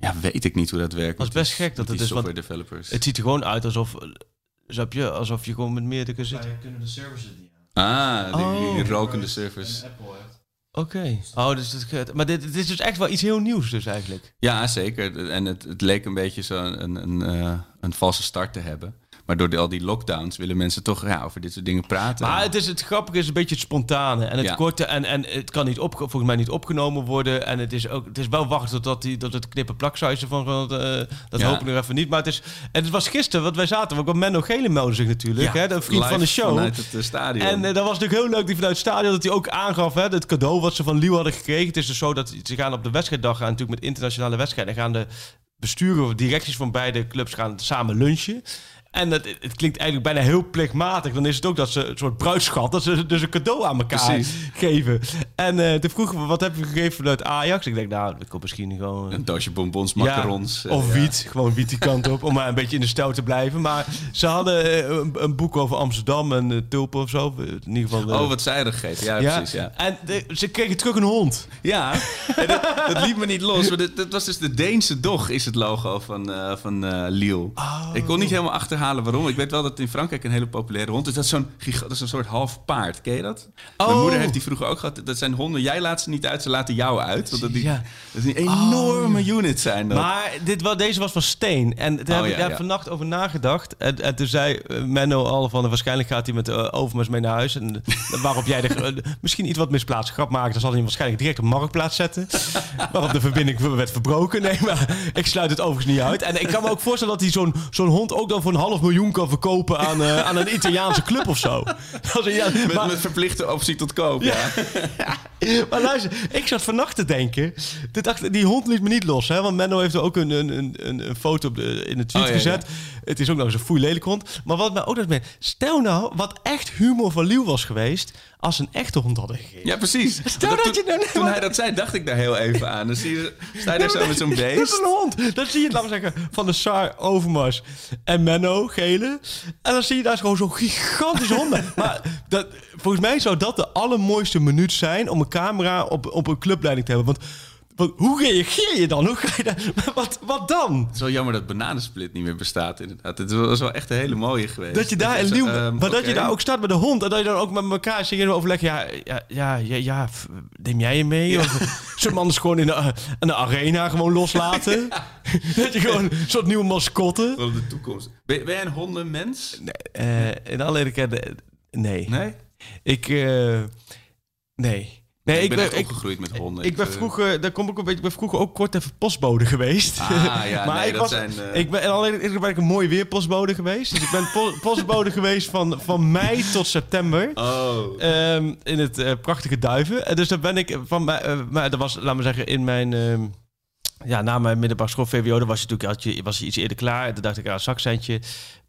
Ja, weet ik niet hoe dat werkt. Dat is best die- gek dat het is, software developers. Het ziet er gewoon uit alsof... Snap je? Alsof je gewoon met meerdere zit. kunnen de services niet aan. Ah, die, Oh. die rokende servers. Apple heeft. Oké. Oh, dus dat, maar dit, dit is dus echt wel iets heel nieuws dus eigenlijk. Ja, zeker. En het, het leek een beetje zo een, een, eh, een valse start te hebben. Maar door de- al die lockdowns willen mensen toch ja, over dit soort dingen praten. Maar het, is, het grappige is een beetje het spontane en het Ja. korte. En, en het kan niet op, volgens mij niet opgenomen worden. En het is, ook, het is wel wachten totdat die, dat het knippen plaksuizen van... van eh, dat Ja. hoop ik nog even niet. Maar het, is, en het was gisteren, want wij zaten... Want Menno Gele meldde zich natuurlijk. hè, de vriend van de show. Vanuit het eh, stadion. En eh, dat was natuurlijk heel leuk, die vanuit het stadion, dat hij ook aangaf, hè, het cadeau wat ze van Liel hadden gekregen. Het is dus zo dat ze gaan op de wedstrijddag gaan, natuurlijk met internationale wedstrijden, gaan de besturen of directies van beide clubs gaan samen lunchen. En het, het klinkt eigenlijk bijna heel plichtmatig. Dan is het ook dat ze een soort bruidschat, dat ze dus een cadeau aan elkaar Precies. geven. En eh toen vroegen we, wat heb je gegeven vanuit Ajax? Ik denk, nou, ik kom misschien gewoon... een doosje bonbons, Ja, macarons. eh, of ja. wiet, gewoon wiet die kant op, om maar een beetje in de stijl te blijven. Maar ze hadden eh, een, een boek over Amsterdam en uh, Tulpen of zo. In ieder geval. Oh, wat zij er gegeten. Ja, ja, precies. Ja, En de- ze kregen terug een hond. ja. en dat, dat liet me niet los. Maar dat, dat was dus de Deense dog, is het logo van, van Liel. Oh. Ik kon niet helemaal achterhalen waarom. Ik weet wel dat in Frankrijk een hele populaire hond is. Dat is zo'n dat is een soort half paard. Ken je dat? Mijn Oh. moeder heeft die vroeger ook gehad. Dat zijn honden. Jij laat ze niet uit, ze laten jou uit. Want dat, die, Ja. dat is een enorme unit zijn dat. Maar dit, wel, deze was van steen. En daar heb Oh, ik ja, daar ja. vannacht over nagedacht. En, en toen zei eh, Menno al van... waarschijnlijk gaat hij met de Overmars mee naar huis. En eh, waarop jij de, eh, misschien iets wat misplaatst grap maakt. Dan zal hij hem waarschijnlijk direct op marktplaats zetten. waarop de verbinding werd verbroken. Nee, maar ik sluit het overigens niet uit. En ik kan me ook voorstellen dat hij zo'n zo'n hond... ook dan voor een half miljoen kan verkopen aan, eh, aan een Italiaanse club of zo. Dat is- ja, met, maar- met verplichte optie tot koop. Ja. maar luister, ik zat vannacht te denken. Dit dacht, die hond liet me niet los. Hè? Want Menno heeft er ook een, een, een, een foto op de- in het tweet Oh, gezet. Het is ook nog eens een foei lelijk hond. Maar wat mij ook dat mee. Stel nou wat echt humor van Liel was geweest. als ze een echte hond hadden gegeven. Ja, precies. Stel dat je toen, nou- toen hij dat zei, dacht ik daar heel even aan. Dan zie je, sta je daar zo met zo'n Dat is beest. een hond. Dan zie je, laten we zeggen, van de Saar, Overmars en Menno, gele. En dan zie je daar gewoon zo'n gigantische honden. Maar dat, volgens mij zou dat de allermooiste minuut zijn... om een camera op, op een clubleiding te hebben. Want, want hoe reageer je dan? Hoe ga je daar, wat, wat dan? Het is wel jammer dat Bananensplit niet meer bestaat, inderdaad. Het was wel echt een hele mooie geweest. Dat je daar is, in Liel, ehm, maar dat je daar ook staat met de hond. En dat je dan ook met elkaar serieus overlegt. Ja, ja, ja, ja, ja, neem jij je mee? Of zullen we hem anders gewoon in de, in de arena gewoon loslaten? dat je gewoon een soort nieuwe mascotte. Wel de toekomst. Ben, ben jij een hondenmens? Eh in alle eerlijkheid, eh, nee. Nee? Ik, eh, nee. Nee, ik ben echt ik, opgegroeid met honden. ik ben eh, vroeger, daar kom ik een beetje, ik ben vroeger ook kort even postbode geweest. Ah, ja, maar nee, ik dat was, zijn, eh, ik ben, en alleen ik ben ik een mooi weer postbode geweest. Dus ik ben po- postbode geweest van, van mei tot september. Oh. Ehm, in het eh, prachtige Duiven. En dus daar ben ik van eh, maar dat was, laat maar zeggen, in mijn. Ja, na mijn middelbare school VWO, dan was je natuurlijk had je, was je iets eerder klaar. En toen dacht ik, ja, zakcentje,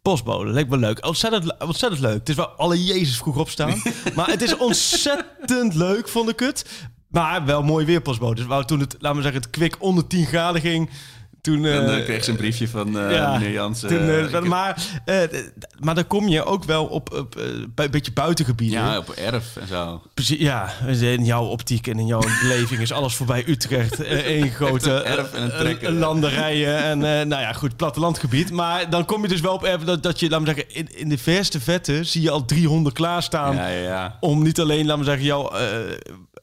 postbode, leek me leuk. Ontzettend, ontzettend leuk. Het is wel alle Jezus vroeg opstaan. maar het is ontzettend leuk, vond ik het. Maar wel mooi weer postbode. Dus wou toen het, laat maar zeggen, het kwik onder 10 graden ging. Toen, En dan eh, kreeg ze een briefje van eh, ja, meneer Jansen. toen, eh, maar, maar dan kom je ook wel op, op een beetje buitengebieden. ja, op erf en zo. Precies, ja. In jouw optiek en in jouw beleving is alles voorbij Utrecht. één grote erf en een trekker. landerijen en nou ja, goed, plattelandgebied. Maar dan kom je dus wel op erf dat, dat je, laat me zeggen, in, in de verste vette zie je al 300 klaarstaan. Ja, ja, ja. Om niet alleen, laat me zeggen, jouw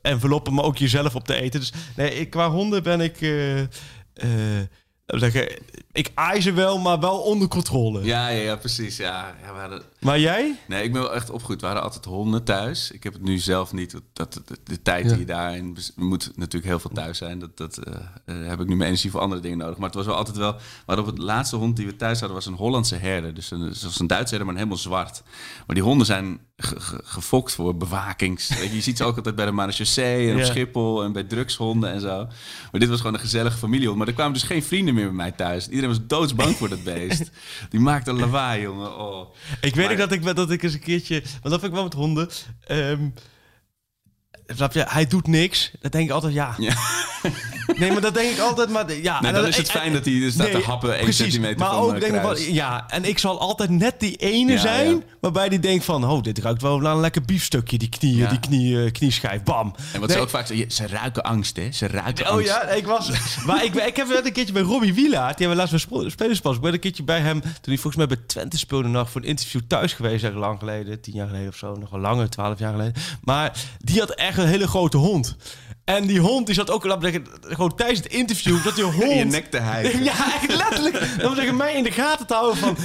enveloppen, maar ook jezelf op te eten. Dus nee, ik, qua honden ben ik... ik aai wel, maar wel onder controle. Ja, ja, ja, precies. Ja, ja, we hadden... Maar jij? Nee, ik ben wel echt opgegroeid. We hadden altijd honden thuis. Ik heb het nu zelf niet. Dat, dat- de, tijd die je daarin... Je moet natuurlijk heel veel thuis zijn. Dat, dat eh, eh, heb ik nu mijn energie voor andere dingen nodig. Maar het was wel altijd wel... We hadden op het laatste hond die we thuis hadden... was een Hollandse herder. Dus een, zoals een Duitse herder, maar helemaal zwart. Maar die honden zijn ge- ge- gefokt voor bewakings. Weet je, je ziet ze ook altijd bij de marechaussee en op Ja. Schiphol... en bij drugshonden en zo. Maar dit was gewoon een gezellige familiehond. Maar er kwamen dus geen vrienden meer bij mij thuis. Iedereen was doodsbang voor dat beest. Die maakte lawaai, jongen. Oh. Ik weet Ook dat ik, dat ik eens een keertje... Want dat vind ik wel met honden. Je? Hij doet niks. Dan denk ik altijd, ja. Ja. Nee, maar dat denk ik altijd. Maar, ja, Nee, en dan dat- is het en- fijn dat hij er staat nee, te happen 1 precies, centimeter maar van ook denk ik ja, en ik zal altijd net die ene Ja, zijn ja. waarbij die denkt van, oh, dit ruikt wel naar een lekker biefstukje, die knie, Ja. die knie, eh, knieschijf, bam. En wat Nee, ze ook vaak zeggen, ze ruiken angst, hè? Ze ruiken Oh angst. ja, ik was. Maar ik, heb wel een keertje bij Robbie Wielaert. Die hebben we laatst bij Spelerspas. Ik ben een keertje bij hem. Toen hij volgens mij bij Twente speelde nog voor een interview thuis geweest. Echt lang geleden. Tien jaar geleden of zo. Nog wel langer, twaalf jaar geleden. Maar die had echt een hele grote hond. En die hond die zat ook laat zeggen, gewoon tijdens het interview. Dat die hond. In je nek te hijgen. Ja, echt letterlijk. Zeggen, mij in de gaten te houden van...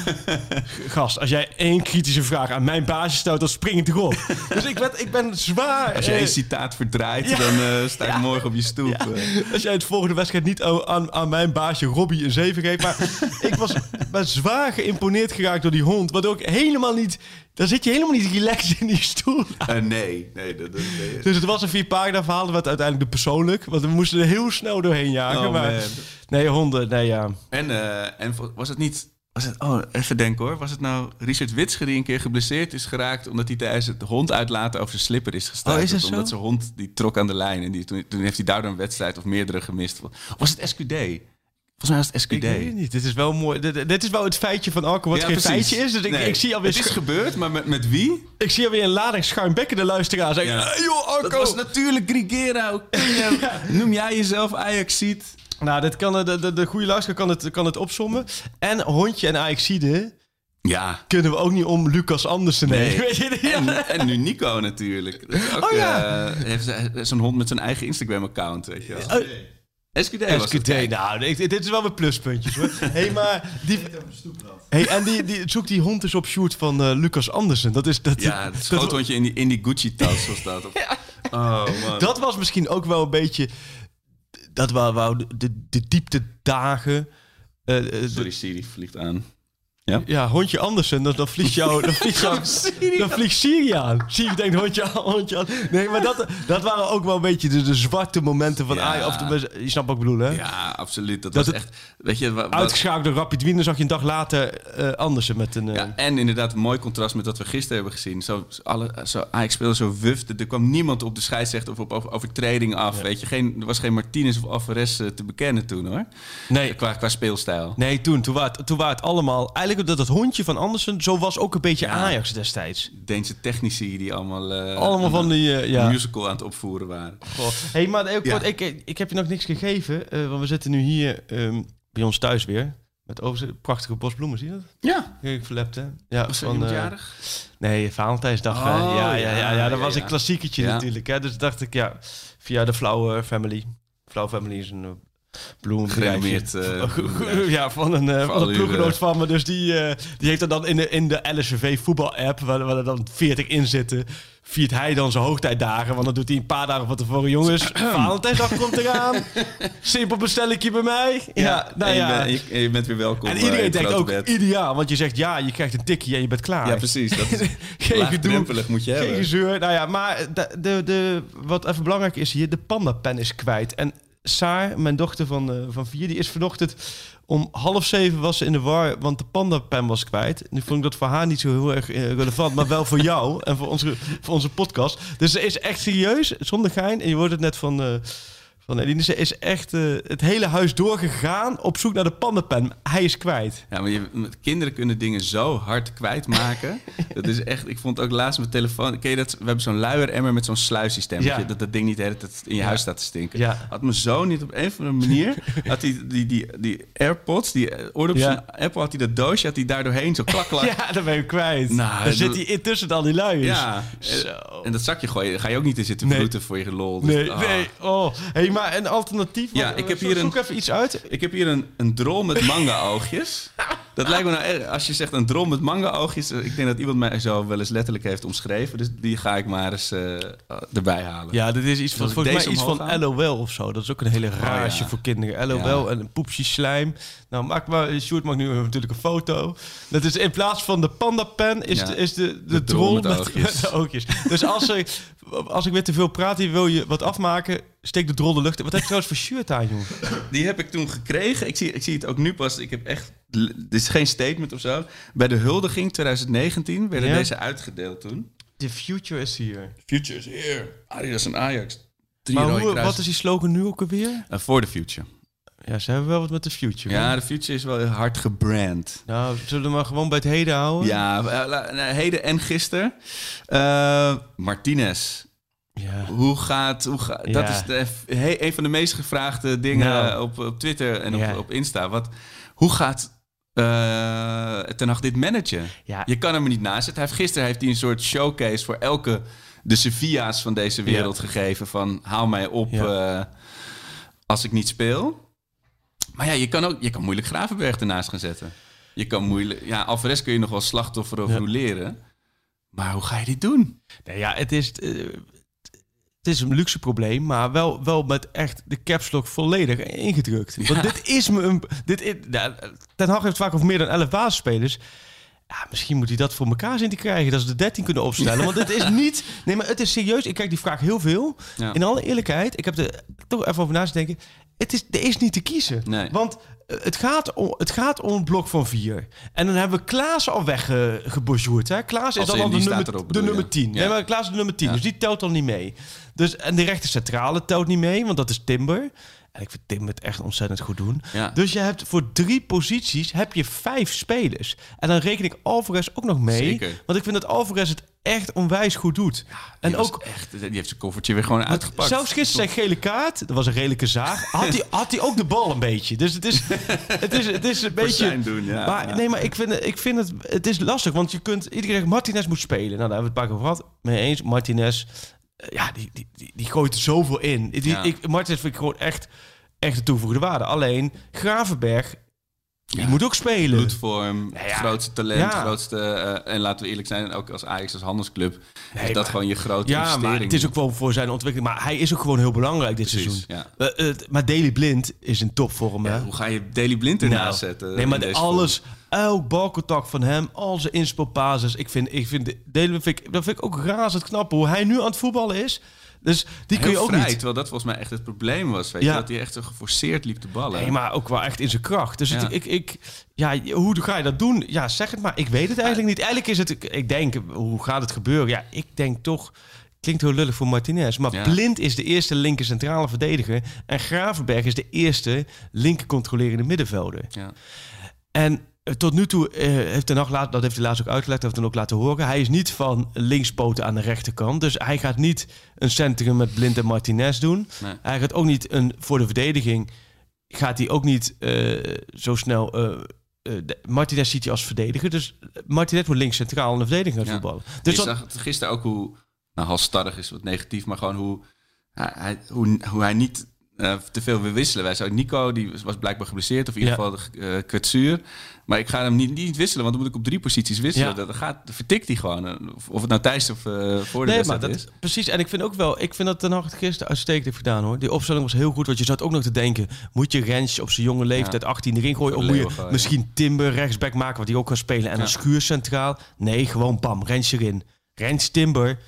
Gast, als jij één kritische vraag aan mijn baasje stelt, dan spring ik toch op. Dus ik ben, ik ben zwaar... Als je eh, één citaat verdraait, ja. dan eh, sta je Ja. morgen op je stoep. eh. Als jij het volgende wedstrijd niet aan, aan, mijn baasje Robbie een 7 geeft. Maar ik was ben zwaar geïmponeerd geraakt door die hond. Waardoor ik helemaal niet... Dan zit je helemaal niet relaxed in die stoel. Eh, nee, nee. Dat, dat, nee. Dus het was een vier pagina verhaal. Werd uiteindelijk de persoonlijk. Want we moesten er heel snel doorheen jagen. Oh, maar, man. nee, honden. Nee, ja. En, eh, en was het niet... Was het, oh, even denken hoor. Was het nou Richard Witsche die een keer geblesseerd is geraakt... omdat hij tijdens het hond uitlaten over zijn slipper is gestruikeld? Oh, is dat zo? Omdat zijn hond die trok aan de lijn. En die, toen, toen heeft hij daardoor een wedstrijd of meerdere gemist. Was het SQD? Volgens mij was het SQD. Ik weet niet. Dit is wel mooi. Dit, dit is wel het feitje van Arco wat Ja, geen precies. feitje is. Dus ik, Nee, ik zie alweer... Het is gebeurd, maar met, met wie? ik zie alweer een lading schuimbekkende luisteraars zeggen... Ja. "Hey, joh, Arco! Dat was natuurlijk Grigera. Noem jij jezelf Ajaxiet? Nou, dit kan, de, de, de goede luisteraar kan het, kan het opsommen. En hondje en Ajaxide Ja. kunnen we ook niet om Lucas Andersen heen. Nee. Weet je, ja. En, en nu Nico natuurlijk. Dat is ook, Oh, ja. eh, heeft zo'n hond met zijn eigen Instagram-account, weet je wel. Eh, SQD was het. Nou, ik- dit is wel weer pluspuntjes hoor. hey, maar die, hey, en die, die, zoek die hond eens op shoot van eh, Lucas Andersen. Dat is dat. Ja, het schoothondje in die, in die Gucci-tas was dat. Oh, man. Dat was misschien ook wel een beetje. Dat waren wou de, de, de diepte dagen. de- Sorry, Siri vliegt aan. Ja, hondje Andersen, dan, dan vliegt jou, dan vliegt jou, dan vliegt Siri aan. Denkt hondje hondje aan. Nee, maar dat, dat waren ook wel een beetje de, de zwarte momenten van Ja. Ajax. Of de, je snapt wat ik bedoel, hè? Ja, absoluut. Dat, Dat was echt... Weet je, wa- wat, Uitgeschakeld door Rapid Wien, dan zag je een dag later eh, Andersen met een... eh, ja, en inderdaad een mooi contrast met wat we gisteren hebben gezien. Zo, alle, zo, Ajax speelde zo wuf. Er kwam niemand op de scheidsrechter of op over- overtreding af. Weet je, geen, er was geen Martinez of Alvarez eh, te bekennen toen, hoor. nee, Qua, qua speelstijl. Nee, toen, toen waren het, toen waren het allemaal... Eigenlijk dat het hondje van Andersen, zo was ook een beetje Ja. Ajax destijds. Deense technici die allemaal... eh, Allemaal van die... eh, musical aan het opvoeren waren. Goh. hey, maar heel kort, ik, ik heb je nog niks gegeven. eh, want we zitten nu hier ehm, bij ons thuis weer. Met overigens prachtige bosbloemen, zie je dat? Ja. Kijk, verlept, hè? Ja, Was van, eh, jarig? Nee, Valentijnsdag. Oh, ja, ja, ja, ja, dat was een klassieketje natuurlijk. Hè? Dus dacht ik, ja, via de Flower Family. Flower Family is een uh, bloemenbedrijfje. Gerenommeerd, eh, ja, van een, Voor van een ploeggenoot van me. Dus die, eh, die heeft er dan in de, in de LSV voetbal-app, waar, waar er dan 40 in zitten, viert hij dan zijn hoogtijdagen. Want dan doet hij een paar dagen van tevoren. Jongens, Valentijnsdag komt eraan. Simpel bestellingje bij mij. Ja, nou je, ja. bent, je, en je bent weer welkom. En iedereen denkt ook bed. ideaal, want je zegt ja, je krijgt een tikje en je bent klaar. Ja, precies. Dat is Geen gedoe. moet je Geen hebben. gezeur. Nou ja, maar de, de, de, wat even belangrijk is hier, de pandapen is kwijt. En Saar, mijn dochter van, eh, van vier, die is vanochtend om half zeven was ze in de war, want de pandapen was kwijt. Nu vond ik dat voor haar niet zo heel erg eh, relevant, maar wel voor jou en voor onze, voor onze podcast. Dus ze is echt serieus, zonder gein. En je hoort het net van... van Eline, is echt eh, het hele huis doorgegaan op zoek naar de pandapen. Hij is kwijt. Ja, maar je, kinderen kunnen dingen zo hard kwijtmaken. dat is echt... Ik vond ook laatst mijn telefoon... Ken je dat? We hebben zo'n luieremmer met zo'n sluissysteem. Ja. Dat dat ding niet de hele tijd in je huis staat te stinken. Ja. Had mijn zoon niet op een of andere manier... had hij die, die, die AirPods, die oordops Ja. Apple... had hij dat doosje, had hij daar doorheen zo klak, klak. Ja, dan ben je kwijt. Nou, dan zit hij intussen al die luiers. Ja, Zo. en dat zakje gooi ga je ook niet in zitten Nee. voor je lol. Dus, Nee, ah. nee. Oh. Hey, maar een alternatief? Ja, Wat- ik heb hier een- Zoek even iets uit. Ik heb hier een, een drol met manga-oogjes. Dat lijkt me nou erg. Als je zegt een drol met manga-oogjes... eh, Ik denk dat iemand mij zo wel eens letterlijk heeft omschreven. Dus die ga ik maar eens eh, erbij halen. Ja, dit is iets van, volgens mij deze iets van? LOL of zo. Dat is ook een hele rage ja. voor kinderen. LOL Ja. en een poepje slijm. Nou, maak maar, Sjoerd maakt nu natuurlijk een foto. Dat is in plaats van de pandapen is, Ja. de, is de, de, De drol drol met met, oogjes. met de oogjes. Dus als, ik, als ik weer te veel praat wil je wat afmaken, steek de drol de lucht in. Wat heb je trouwens voor shirt aan, jongen? Die heb ik toen gekregen. Ik zie, ik zie het ook nu pas. Ik heb echt... Dit is geen statement of zo. Bij de huldiging 2019 werden Ja. deze uitgedeeld toen. The future is here. Future is here. Adidas en Ajax. Drie Maar hoe, wat is die slogan nu ook alweer? Eh, For the future. Ja, ze hebben wel wat met de future. Ja, de future is wel hard gebrand. Nou, zullen we maar gewoon bij het heden houden? Ja, eh, heden en gisteren. Eh, Martinez. Ja. Hoe gaat... Hoe Ja. Dat is de, he- een van de meest gevraagde dingen Nou. op, op Twitter en op, Ja. op Insta. Wat, hoe gaat Ten Hag dit managen? Ja. Je kan hem er niet naast zetten. Hij heeft, gisteren heeft hij een soort showcase voor elke... de Sevilla's van deze wereld gegeven. Van haal mij op eh, als ik niet speel. Maar ja, je kan ook je kan moeilijk Gravenberg ernaast gaan zetten. Je kan moeilijk... Ja, Alvarez kun je nog wel slachtoffer of Ja. roleren. Maar hoe ga je dit doen? Nee, ja, het is, eh, het is een luxe probleem, maar wel, wel met echt de caps lock volledig ingedrukt. Want dit is me een... Dit is, ja, Ten Hag heeft vaak over meer dan 11 basisspelers. Ja, misschien moet hij dat voor elkaar zien te krijgen. Dat ze de 13 kunnen opstellen. Want het is niet... Nee, maar het is serieus. Ik krijg die vraag heel veel. Ja. In alle eerlijkheid, ik heb er toch even over na te denken. Het is, er is niet te kiezen. Nee. Want eh, het gaat, om, het gaat om een blok van vier. En dan hebben we Klaas al weggebonjourd. hè Klaas is Als dan al de nummer, erop, de bedoel je? nummer 10. Ja. Nee, maar Klaas is de nummer 10. Ja. Dus die telt al niet mee. Dus, en de rechter centrale telt niet mee, want dat is Timber. En ik vind Timber het echt ontzettend goed doen. Ja. Dus je hebt voor drie posities heb je vijf spelers. En dan reken ik Alvarez ook nog mee. Zeker. Want ik vind dat Alvarez het echt onwijs goed doet. en Die was ook echt, die heeft zijn koffertje weer gewoon uitgepakt. Zelfs gisteren zijn gele kaart, dat was een redelijke zaag, had hij, had hij ook de bal een beetje. Dus het is, het is, het is een beetje... doen, ja, maar, ja. Nee, maar ik vind, het- ik vind het, het is lastig, want je kunt... Iedereen zegt, Martinez moet spelen. Nou, daar hebben we het paar keer over gehad. Mee eens, Martinez, ja, die, die, die, die gooit er zoveel in. Die, Ja. ik, vind ik gewoon echt, echt de toevoegde waarde. Alleen, Gravenberg, Ja. moet ook spelen. bloedvorm, ja. grootste talent, grootste... eh, en laten we eerlijk zijn, ook als Ajax als handelsclub... is dat maar- gewoon je grote Ja, investering. maar het is ook wel voor zijn ontwikkeling. Maar hij is ook gewoon heel belangrijk dit Precies, seizoen. ja. Eh, het- maar Daily Blind is in topvorm, hè? Hoe ga je Daily Blind ernaast Nou, zetten? Nee, maar alles, elk balcontact van hem, al zijn inspelpases. Ik vind, ik vind, vind ik, dat vind ik ook razend knap hoe hij nu aan het voetballen is. Dus die kun je ook vrij, niet. terwijl dat volgens mij echt het probleem was. Weet Ja. je, dat hij echt zo geforceerd liep te ballen. Nee, maar ook wel echt in zijn kracht. Dus het- ik, ik, ja, hoe ga je dat doen? Ja, zeg het maar. Ik weet het eigenlijk niet. Eigenlijk is het, ik- denk, hoe gaat het gebeuren? Ja, ik denk toch, klinkt heel lullig voor Martinez. Maar Ja. Blind is de eerste linker centrale verdediger. En Gravenberg is de eerste linker controlerende middenvelder. Ja. En tot nu toe eh, heeft Ten Hag laat, dat heeft hij laatst ook uitgelegd, dat heeft hij ook laten horen. Hij is niet van linkspoten aan de rechterkant. Dus hij gaat niet een centrum met Blind en Martinez doen. Nee. Hij gaat ook niet een voor de verdediging. Gaat hij ook niet eh, zo snel. eh, eh, de- Martinez ziet hij als verdediger. Dus Martinez wordt links centraal in de verdediging gaat Ja. voetballen. Dus dat, gisteren ook hoe... Nou, halstarrig is wat negatief, maar gewoon hoe hij, hij- hoe, hoe hij niet eh, te veel wil wisselen. Wij zouden Nico, die was- blijkbaar geblesseerd, of in ieder Ja. geval uh, kwetsuur. Maar ik ga hem niet, niet wisselen, want dan moet ik op drie posities wisselen. Ja. Dat, gaat, vertikt hij gewoon. Eh, Of, of het nou Thijs of eh, voor de nee, maar dat, is. precies. En ik vind ook wel, ik vind dat Ten Hag het gisteren uitstekend heeft gedaan hoor. Die opstelling was heel goed. Want je zat ook nog te denken, moet je Rens op zijn jonge leeftijd 18 erin gooien? Of moet je misschien Timber rechtsback maken, wat hij ook kan spelen. En een schuur centraal. Nee, gewoon bam, Rens erin. Rens Timber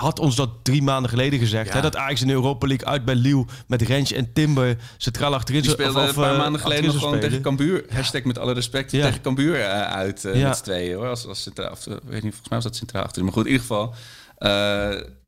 had ons dat drie maanden geleden gezegd. Ja. Hè, dat Ajax in de Europa League uit bij Lille met Rens en Timber centraal achterin. Die zou- speelde of- een paar eh, maanden geleden nog gewoon tegen. Cambuur. Hashtag met alle respect Ja. tegen Cambuur eh, uit Ja. met z'n tweeën hoor. Als, als centraal, of, weet niet, volgens mij was dat centraal achterin. Maar goed, in ieder geval.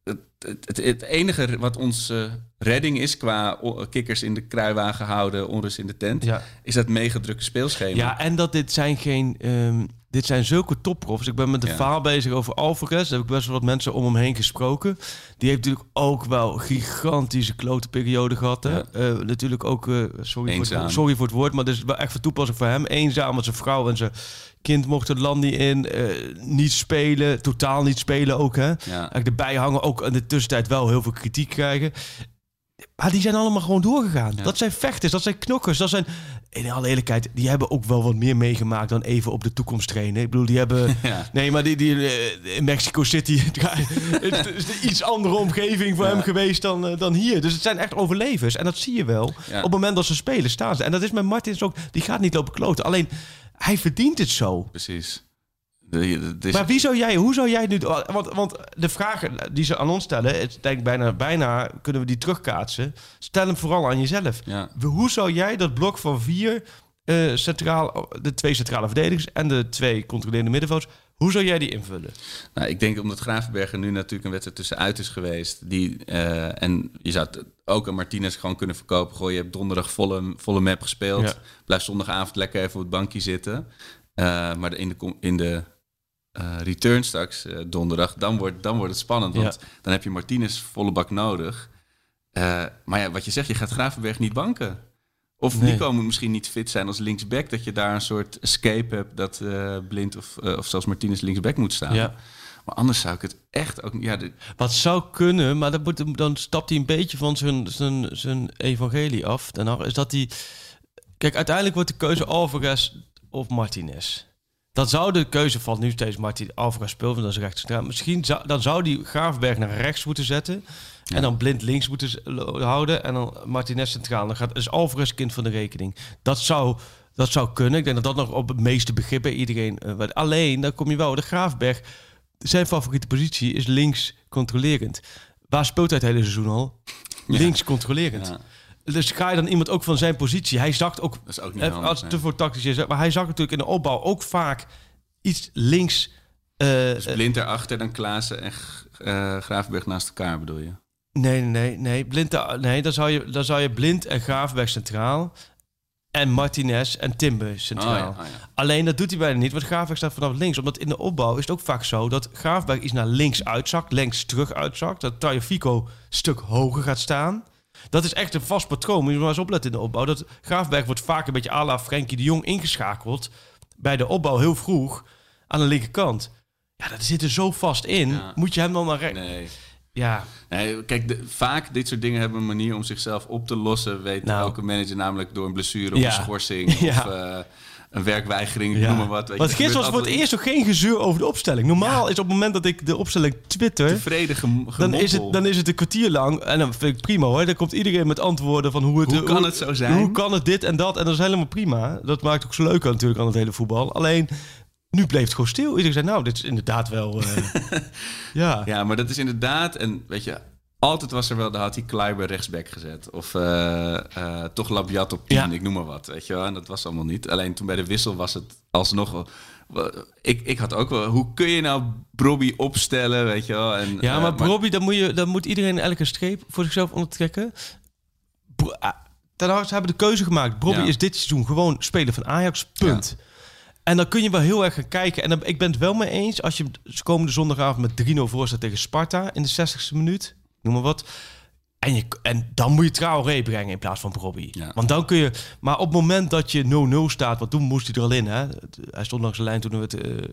het, het, het, enige wat onze redding is qua kikkers in de kruiwagen houden, onrust in de tent, Ja. is dat meegedrukte speelschema. Ja, en dat dit zijn geen... ehm, dit zijn zulke topprofs. Ik ben met de Ja. verhaal bezig over Alvarez. Daar heb ik best wel wat mensen om hem heen gesproken. Die heeft natuurlijk ook wel gigantische klote periode gehad. Hè? Ja. Eh, natuurlijk ook... eh, sorry, voor het, sorry voor het woord, maar dat is wel echt van toepassing voor hem. Eenzaam, want zijn vrouw en zijn kind mochten het land niet in. eh, niet spelen, totaal niet spelen ook. Hè? Ja. Eigenlijk erbij hangen, ook in de tussentijd wel heel veel kritiek krijgen. Maar die zijn allemaal gewoon doorgegaan. Ja. Dat zijn vechters, dat zijn knokkers. Dat zijn, in alle eerlijkheid, die hebben ook wel wat meer meegemaakt dan even op de toekomst trainen. Ik bedoel, die hebben... Ja. Nee, maar die, die eh, in Mexico City... het is een iets andere omgeving voor Ja. hem geweest dan, eh, dan hier. Dus het zijn echt overlevers. En dat zie je wel. Ja. Op het moment dat ze spelen, staan ze. En dat is met Martins ook. Die gaat niet lopen kloten. Alleen, hij verdient het zo. Precies. Is- Maar wie zou jij, hoe zou jij nu... Want, want de vragen die ze aan ons stellen... Het denk ik bijna, bijna kunnen we die terugkaatsen. Stel hem vooral aan jezelf. ja. Hoe zou jij dat blok van vier eh, centraal, de twee centrale verdedigers en de twee controlerende middenvelders, hoe zou jij die invullen? Nou, ik denk omdat Gravenberger nu natuurlijk een wedstrijd tussenuit is geweest. Die, eh, en je zou het ook een Martinez gewoon kunnen verkopen. Goh, je hebt donderdag volle, volle map gespeeld. Ja. Blijf zondagavond lekker even op het bankje zitten. Eh, maar in de, in de eh, return straks, eh, donderdag, dan wordt, dan wordt het spannend. Want dan heb je Martinez volle bak nodig. Eh, maar ja, wat je zegt, je gaat Gravenberg niet banken. Of Nee. Nico moet misschien niet fit zijn als linksback. Dat je daar een soort escape hebt dat Blind of, of zelfs Martinez linksback moet staan. Ja. Maar anders zou ik het echt ook... Ja, de, Wat zou kunnen, maar moet, dan stapt hij een beetje van zijn, zijn, zijn evangelie af. Dan is dat hij... Kijk, uiteindelijk wordt de keuze Alvarez of Martinez. Dan zou de keuze van nu steeds Martin Alvarez want dat is rechts centraal. Misschien zou, dan zou die Gravenberg naar rechts moeten zetten. Ja. En dan blind links moeten houden. En dan Martinez centraal. Dan gaat is Alvarez kind van de rekening. Dat zou, dat zou kunnen. Ik denk dat dat nog op het meeste begrip bij iedereen eh. Alleen, dan kom je wel. De Graafberg, zijn favoriete positie is links controlerend. Waar speelt hij het hele seizoen al? Ja. Links controlerend. ja, Dus ga je dan iemand ook van zijn positie? Hij zakt ook, dat is ook niet even handig, als het te voor tactisch is, maar hij zakt natuurlijk in de opbouw ook vaak iets links. eh, Dus eh, Blind erachter, dan Klaassen en eh Gravenberg naast elkaar bedoel je? nee, nee, nee. Blind, nee, dan zou je, dan zou je blind en Graafberg centraal. en Martinez en Timber centraal. Oh ja, oh ja. Alleen dat doet hij bijna niet, want Graafberg staat vanaf links. Omdat in de opbouw is het ook vaak zo dat Graafberg iets naar links uitzakt, links terug uitzakt. Dat Tagliafico een stuk hoger gaat staan. Dat is echt een vast patroon. Moet je maar eens opletten in de opbouw. Dat Graafberg wordt vaak een beetje à la Frenkie de Jong ingeschakeld. Bij de opbouw heel vroeg aan de linkerkant. Ja, dat zit er zo vast in. Ja. Moet je hem dan naar rechts... Nee. Ja, Nee, kijk, de- vaak dit soort dingen hebben een manier om zichzelf op te lossen. Weet Nou. elke manager namelijk door een blessure of Ja. een schorsing Ja. of eh, een werkweigering, Ja. noem maar wat. Weet Want gisteren was voor het eerst ook geen gezeur over de opstelling. Normaal is op het moment dat ik de opstelling twitter... tevreden gem- Dan is, het, dan is het een kwartier lang. En dan vind ik prima hoor. Dan komt iedereen met antwoorden van hoe het... Hoe kan het zo zijn? Hoe kan het dit en dat? En dat is helemaal prima. Dat maakt ook zo leuk natuurlijk aan het hele voetbal. Alleen, nu bleef het gewoon stil. Iedereen zei, nou, dit is inderdaad wel... eh, ja. Ja, maar dat is inderdaad, en weet je, altijd was er wel, daar had hij Kleiber rechtsback gezet. Of eh, eh, toch Labiat op 10, Ja. ik noem maar wat, weet je wel. En dat was allemaal niet. Alleen toen bij de wissel was het alsnog wel... Ik, ik had ook wel, hoe kun je nou Brobby opstellen, weet je wel. En, Ja, eh, maar Bobby, dan moet, je, dan moet iedereen elke streep voor zichzelf ondertrekken. Bro- ah, hebben de keuze gemaakt. Bobby Ja. is dit seizoen gewoon speler van Ajax, punt. En dan kun je wel heel erg gaan kijken. En dan, ik ben het wel mee eens als je komende zondagavond met 3-0 voor staat tegen Sparta in de 60ste minuut. Noem maar wat. En, je, en dan moet je Traoré brengen in plaats van. Ja. Want dan kun je... Maar op het moment dat je 0-0 staat, want toen moest hij er al in. Hè? Hij stond langs de lijn toen we het... eh,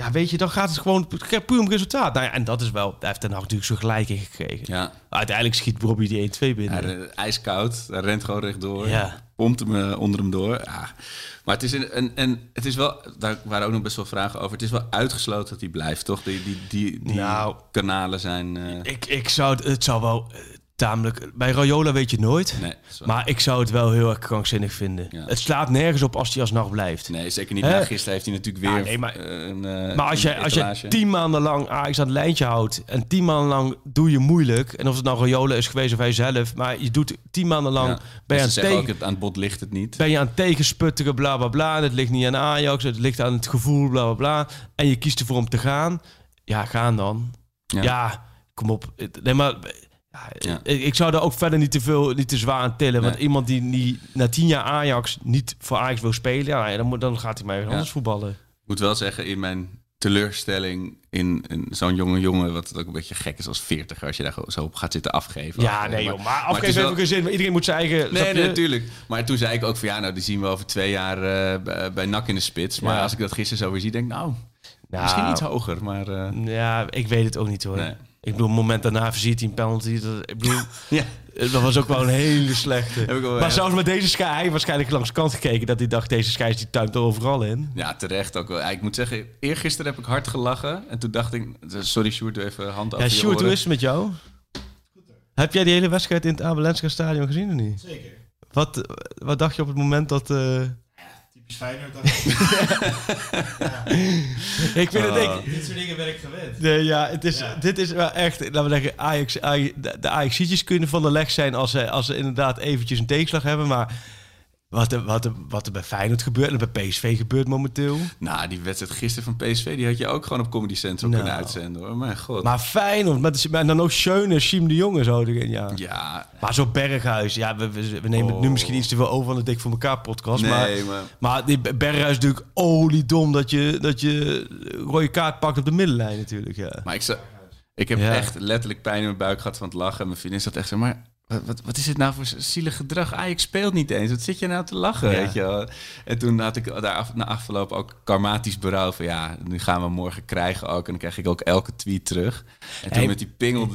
ja, weet je, dan gaat het gewoon puur om resultaat. Nou ja, en dat is wel... Daar heeft Ten Hag natuurlijk zo gelijk in gekregen. Ja, Uiteindelijk schiet Bobby die 1-2 binnen. hij, re- ijskoud, hij rent gewoon rechtdoor. Ja. Pompt hem eh, onder hem door. Ja. Maar het is, een, en, en het is wel, daar waren ook nog best wel vragen over. Het is wel uitgesloten dat hij blijft, toch? Die, die, die, die Nou. kanalen zijn... eh, Ik, ik zou het, het zou wel eh, tamelijk... Bij Rayola weet je het nooit. nee, Maar ik zou het wel heel erg krankzinnig vinden. Ja. Het slaat nergens op als hij alsnog blijft. Nee, zeker niet. Hè? Na gisteren heeft hij natuurlijk weer Ja, nee, maar- eh, een eh, Maar als je, als je tien maanden lang Ajax aan het lijntje houdt... en tien maanden lang doe je moeilijk... en of het nou Rayola is geweest of hij zelf... maar je doet tien maanden lang... Ja. ben, je aan tegen, ook, het, aan het bod ligt het niet. ben je aan het tegensputteren, bla bla bla... en het ligt niet aan Ajax, het ligt aan het gevoel, bla bla bla... en je kiest ervoor om te gaan... ja, gaan dan. Ja, kom op. Nee, maar... Ja. Ik, ik zou daar ook verder niet te veel, niet te zwaar aan tillen. Want iemand die, die na tien jaar Ajax niet voor Ajax wil spelen, ja, dan, moet, dan gaat hij maar weer anders voetballen. Ik moet wel zeggen, in mijn teleurstelling in, in zo'n jonge jongen... wat het ook een beetje gek is als 40 als je daar zo op gaat zitten afgeven. Ja, nee joh, maar afgeven wel- heeft ook geen zin. Maar iedereen moet zijn eigen... Nee, natuurlijk. Maar toen zei ik ook van ja, nou die zien we over twee jaar eh, bij, NAC in de spits. Maar Ja. als ik dat gisteren zo weer zie, denk ik nou, Nou, misschien iets hoger. Maar eh, Ja, ik weet het ook niet hoor. Nee. Ik bedoel, een moment daarna verziet hij een penalty. Dat, ik bedoel, ja, dat was ook wel een hele slechte. Heb ik wel- maar ja. zelfs met deze heeft waarschijnlijk langs de kant gekeken... dat hij dacht, deze schei die tuimt er overal in. ja, terecht ook wel. Ja, ik moet zeggen, eergisteren heb ik hard gelachen. En toen dacht ik, sorry Sjoerd, doe even hand Ja, over je Sjoerd, hoe is het met jou? Heb jij die hele wedstrijd in het Abelenska stadion gezien of niet? Zeker. Wat, wat dacht je op het moment dat... eh, Typisch Feyenoord. Dat... ik vind het... Ik, Dit soort dingen ben ik gewend. Nee, ja, het is, Ja. dit is wel echt, laten we zeggen, Ajax, Ajax, de Ajaxitjes kunnen van de leg zijn als ze, als ze inderdaad eventjes een tegenslag hebben. Maar wat er, wat er, wat er bij Feyenoord gebeurt en bij PSV gebeurt momenteel. Nou, die wedstrijd gisteren van PSV, die had je ook gewoon op Comedy Central Nou. kunnen uitzenden hoor. Mijn god. Maar Feyenoord, met, en dan ook Schöne, Siem de Jong en zo. erin, Ja. ja, Maar zo Berghuis, ja, we, we, we nemen het nu Oh. misschien iets te veel over van de Dik voor elkaar podcast. maar, nee, maar... maar die Berghuis is natuurlijk oliedom dat je, dat je rode kaart pakt op de middenlijn natuurlijk. Ja. Maar ik, ik heb Ja. echt letterlijk pijn in mijn buik gehad van het lachen. En mijn vriendin zat echt zo, maar wat, wat, wat is dit nou voor zielig gedrag? Ajax speelt niet eens. Wat zit je nou te lachen, Ja. weet je wel? En toen had ik daar af, na afgelopen ook karmatisch berouw van... ja, nu gaan we morgen krijgen ook. En dan krijg ik ook elke tweet terug. En toen Hey. met die pingel...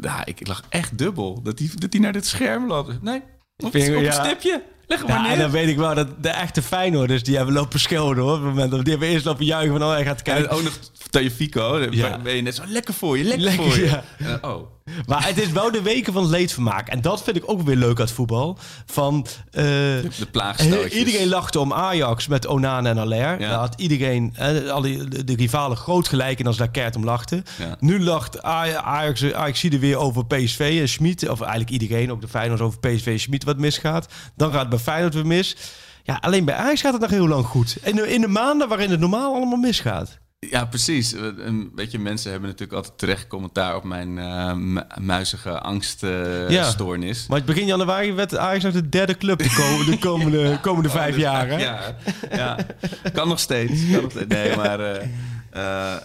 Ja, ik, ik lag echt dubbel. Dat die, dat die naar dit scherm loopt. Nee, op, Pingel, op ja. een stipje. Leg maar Ja, neer. en dan weet ik wel dat de echte Feyenoorders, die hebben lopen schelden hoor. Op het moment dat die hebben eerst lopen juichen van, oh hij gaat En kijken. ook nog Tagliafico. Dan Ja. ben je net zo lekker voor je, lekker, Lekker, voor je. ja. Oh. Maar het is wel de weken van het leedvermaak. En dat vind ik ook weer leuk uit voetbal. Van, eh, De plaagstootjes. iedereen lachte om Ajax met Onana en Allaire. Ja. Daar had iedereen, al die, de, rivalen groot gelijk en als daar keert om lachten. Ja. Nu lacht Aj- Ajax, Ajax er weer over PSV en Schmid. Of eigenlijk iedereen, ook de Feyenoord over PSV en Schmid wat misgaat. Dan gaat het bij Feyenoord weer mis. Ja, alleen bij Ajax gaat het nog heel lang goed. En in de maanden waarin het normaal allemaal misgaat. Ja, precies. Een beetje mensen hebben natuurlijk altijd terecht commentaar op mijn eh, mu- muizige angststoornis. Maar begin januari werd Ajax nog de derde club de komende, de komende, komende vijf jaar. Hè? Ja, ja, kan nog steeds. Kan nog steeds. Nee, maar, eh, eh,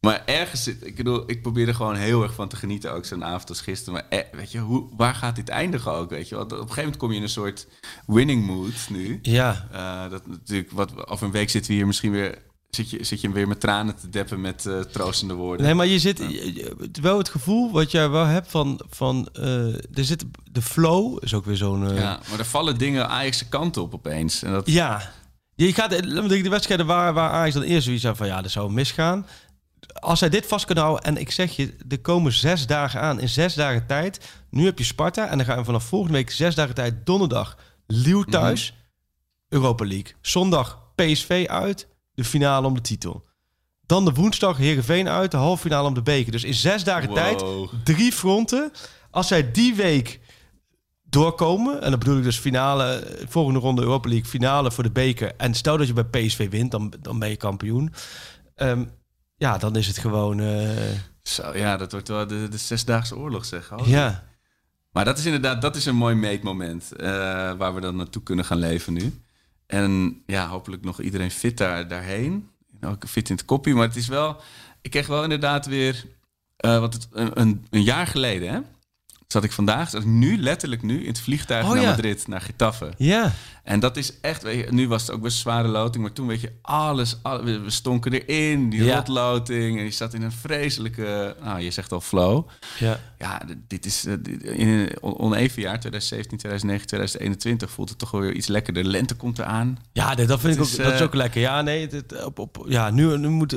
maar ergens zit... Ik bedoel, ik probeer er gewoon heel erg van te genieten. Ook zo'n avond als gisteren. Maar eh, weet je, hoe, waar gaat dit eindigen ook? Weet je? Want op een gegeven moment kom je in een soort winning mood nu. Ja. Dat natuurlijk, wat, over een week zitten we hier misschien weer... Zit je, zit je weer met tranen te deppen met eh, troostende woorden. Nee, maar je zit je- wel het gevoel wat jij wel hebt van, van eh, er zit de flow is ook weer zo'n. eh, Ja, maar er vallen dingen Ajax kant op opeens. En dat, Ja. Je gaat de wedstrijden waar, waar Ajax dan eerst zoiets had van ja, dat zou misgaan. Als hij dit vast kan houden en ik zeg je, er komen zes dagen aan in zes dagen tijd. Nu heb je Sparta en dan gaan we vanaf volgende week zes dagen tijd donderdag Lieuw thuis, Europa League. Zondag PSV uit, de finale om de titel. Dan de woensdag Heerenveen uit, de halve finale om de beker. Dus in zes dagen Wow. tijd drie fronten. Als zij die week doorkomen, en dan bedoel ik dus finale, volgende ronde Europa League, finale voor de beker. En stel dat je bij PSV wint, dan, dan ben je kampioen. Ehm, ja, dan is het gewoon, eh, Zo, ja, dat wordt wel de, de Zesdaagse Oorlog, zeg. Oh. ja. Maar dat is inderdaad dat is een mooi meetmoment eh, waar we dan naartoe kunnen gaan leven nu. En ja, hopelijk nog iedereen fit daar, daarheen. Ook fit in het koppie. Maar het is wel... Ik kreeg wel inderdaad weer... want het, een, een, een jaar geleden, hè? Zat ik vandaag, zat ik nu, letterlijk nu, in het vliegtuig Oh, naar ja. Madrid, naar Getafe. Ja, En dat is echt, weet je, nu was het ook best een zware loting, maar toen weet je, alles, al- we stonken erin, die Ja. rotloting. En je zat in een vreselijke, nou je zegt al flow. ja. Ja, dit is eh, in een on- oneven jaar, 2017, 2019, 2021, voelt het toch wel weer iets lekkerder. De lente komt eraan. ja nee, dat vind ik ook, dat is eh, ook lekker. Ja, nee, dit, op, op, ja, nu, nu moet,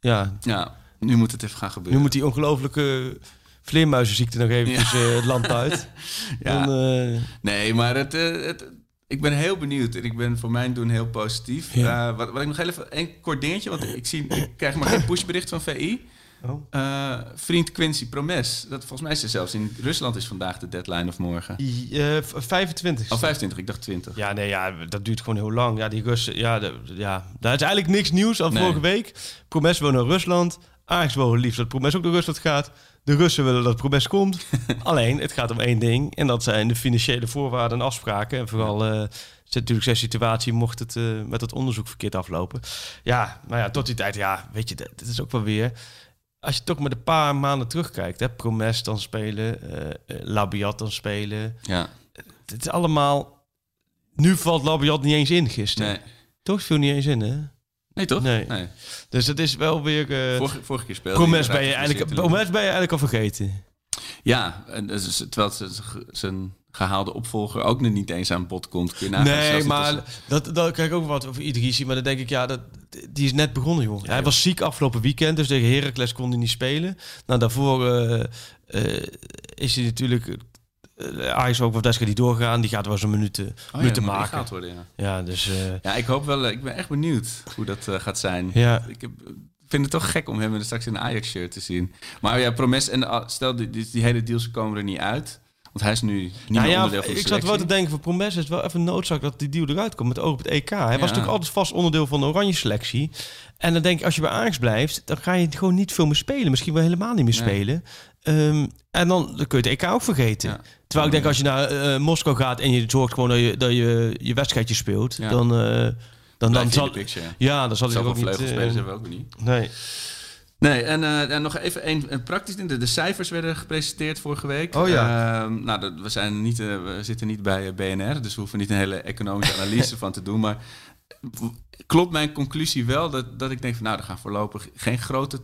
ja, Ja, nu moet het even gaan nu gebeuren. moet die ongelooflijke vleermuizenziekte nog eventjes eh, het land uit. Ja. Dan, eh, Nee, maar het, eh, het, ik ben heel benieuwd en ik ben voor mijn doen heel positief. Ja. Wat, wat ik nog heel even, een kort dingetje, want ik, zie, ik krijg maar geen pushbericht van VI. Oh. Vriend Quincy Promes, dat volgens mij is er zelfs in Rusland is vandaag de deadline of morgen. eh, 25. Oh, 25, ik dacht 20. Ja, nee, ja, dat duurt gewoon heel lang. Ja, die Russen, ja, de, ja, daar is eigenlijk niks nieuws al Nee. vorige week. Promes wil naar Rusland. Ajax wil liefst dat Promes ook naar Rusland gaat. De Russen willen dat Promes komt. Alleen, het gaat om één ding. En dat zijn de financiële voorwaarden en afspraken. En vooral is natuurlijk zijn situatie mocht het eh, met het onderzoek verkeerd aflopen. Ja, nou ja, tot die tijd, ja, weet je, dit is ook wel weer... Als je toch met een paar maanden terugkijkt, hè, Promes dan spelen, eh, Labiat dan spelen. Ja, Het is allemaal... Nu valt Labiat niet eens in gisteren. nee. Toch viel niet eens in, hè? Nee, toch? Nee. Dus het is wel weer... eh Vorige, vorige keer speelde Promes ben, je eigenlijk. Promes ben je eigenlijk al vergeten. Ja, en dus, is- terwijl het zijn gehaalde opvolger ook nog niet eens aan bod komt. Kun je nagaan, nee, maar dat, dat krijg ik ook wat over Idrissi. Maar dan denk ik, ja, dat, die is net begonnen, joh. hij was ziek afgelopen weekend, dus tegen Heracles kon hij niet spelen. Nou, daarvoor eh, eh, is hij natuurlijk... Uh, Ajax ook wat wedstrijd die doorgaan. Die gaat wel zo'n minuten, Oh minuten moet maken. ingehaald worden, ja. Ja, dus... eh, Ja, ik hoop wel. eh, Ik ben echt benieuwd hoe dat eh, gaat zijn. ja. Ik heb, vind het toch gek om hem straks in een Ajax-shirt te zien. Maar ja, Promes en ah, stel die, die, die hele deals komen er niet uit, want hij is nu niet Nou meer ja, onderdeel van de ik zat wel te denken van Promes is het wel even noodzaak dat die deal eruit komt met oog op het EK. Hij was natuurlijk altijd vast onderdeel van de oranje selectie. En dan denk ik, als je bij Ajax blijft, dan ga je gewoon niet veel meer spelen. Misschien wel helemaal niet meer Nee. spelen. Ehm, en dan, dan kun je het EK ook vergeten. Ja. Terwijl ik denk, als je naar eh, Moskou gaat en je zorgt gewoon dat je, dat je, je wedstrijdje speelt, Ja. dan, eh, dan, dan in zal... picture. ja. Ja, dan zal hij Zoveel ook niet... eh, hebben we ook niet. nee. Nee, en, eh, en nog even een, een praktisch ding. De, de cijfers werden gepresenteerd vorige week. Oh ja. Ehm, nou, dat- we, zijn niet, eh, we zitten niet bij eh, BNR, dus we hoeven niet een hele economische analyse van te doen. Maar klopt mijn conclusie wel dat, dat ik denk van nou, er gaan voorlopig geen grote...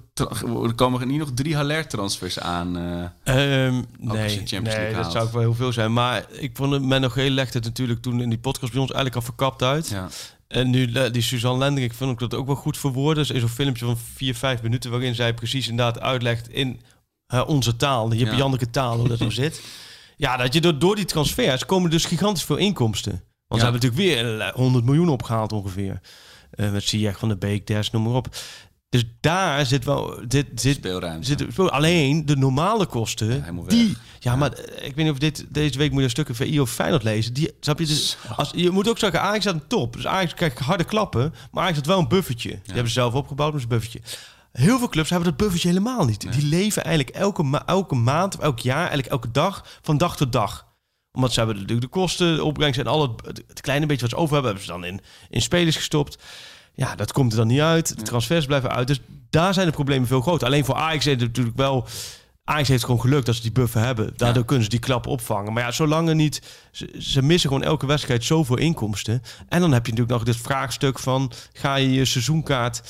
Er komen niet nog drie Haller-transfers aan. eh. Ehm, nee, nee dat zou ook wel heel veel zijn. Maar ik vond het, men nog heel legt het natuurlijk toen in die podcast bij ons eigenlijk al verkapt uit. ja. En nu eh, die Suzanne Lendering, ik vond ik dat ook wel goed verwoorden. Dus in zo'n filmpje van vier, vijf minuten waarin zij precies inderdaad uitlegt in eh, onze taal, de Jippe Ja. Janneke taal, hoe dat zo zit. Ja, dat je door, door die transfers komen dus gigantisch veel inkomsten. Want Ja. ze hebben natuurlijk weer eh, 100 miljoen opgehaald ongeveer. Eh, met Ziyech van de Beek, Des, noem maar op. Dus daar zit wel... Dit, zit, Speelruimte. zit, alleen de normale kosten, weg. die... Ja, maar eh, ik weet niet of dit, deze week moet je een stuk VI of Feyenoord lezen. Die, snap je? Dus, als, je moet ook zeggen, Ajax staat een top. Dus Ajax krijgt harde klappen, maar Ajax had wel een buffertje. Die hebben ze zelf opgebouwd, maar een buffertje. Heel veel clubs hebben dat buffertje helemaal niet. Die leven eigenlijk elke, ma elke maand of elk jaar, eigenlijk elke dag, van dag tot dag. Omdat ze hebben natuurlijk de kosten, de opbrengst en al het, het kleine beetje wat ze over hebben, hebben ze dan in, in spelers gestopt. Ja, dat komt er dan niet uit. De transfers blijven uit. Dus daar zijn de problemen veel groter. Alleen voor Ajax is het natuurlijk wel... Ajax heeft gewoon geluk dat ze die buffer hebben. Daardoor kunnen ze die klap opvangen. Maar ja, zolang er niet... Ze, ze missen gewoon elke wedstrijd zoveel inkomsten. En dan heb je natuurlijk nog dit vraagstuk van... Ga je je seizoenkaart...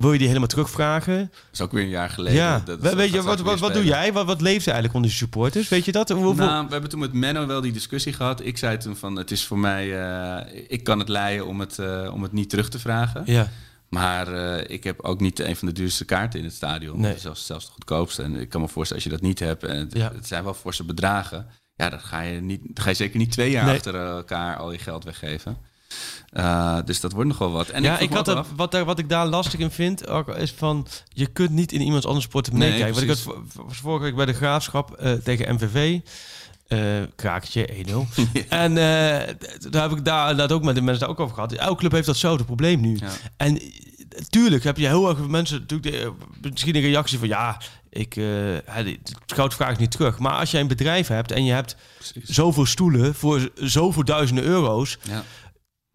Wil je die helemaal terugvragen? Dat is ook weer een jaar geleden. ja. Dat- We- dat weet je, wat, wat, wat doe jij? Wat, wat leeft eigenlijk onder de supporters? Weet je dat? Hoeveel... Nou, we hebben toen met Menno wel die discussie gehad. Ik zei toen van, het is voor mij... eh, ik kan het leiden om het, eh, om het niet terug te vragen. ja. Maar eh, ik heb ook niet een van de duurste kaarten in het stadion. Nee. Zelfs, zelfs de goedkoopste. En ik kan me voorstellen, als je dat niet hebt... en het, Ja. het zijn wel forse bedragen... ja, dan ga je, niet, dan ga je zeker niet twee jaar Nee. achter elkaar al je geld weggeven. Eh, dus dat wordt nog wel wat. En ja, ik me had het, wat, daar, wat ik daar lastig in vind, ook, is van... Je kunt niet in iemands anders portemonnee Nee, kijken. Wat ik had vorige week bij de Graafschap eh, tegen MVV... eh krakertje, 1-0. En eh, daar heb ik daar inderdaad ook met de mensen daar ook over gehad. Elke club heeft datzelfde probleem nu. Ja. En tuurlijk heb je heel erg veel mensen... Natuurlijk misschien een reactie van... Ja, ik, de schout vraagt niet terug. Maar als jij een bedrijf hebt en je hebt Precies. zoveel stoelen... voor zoveel duizenden euro's Ja.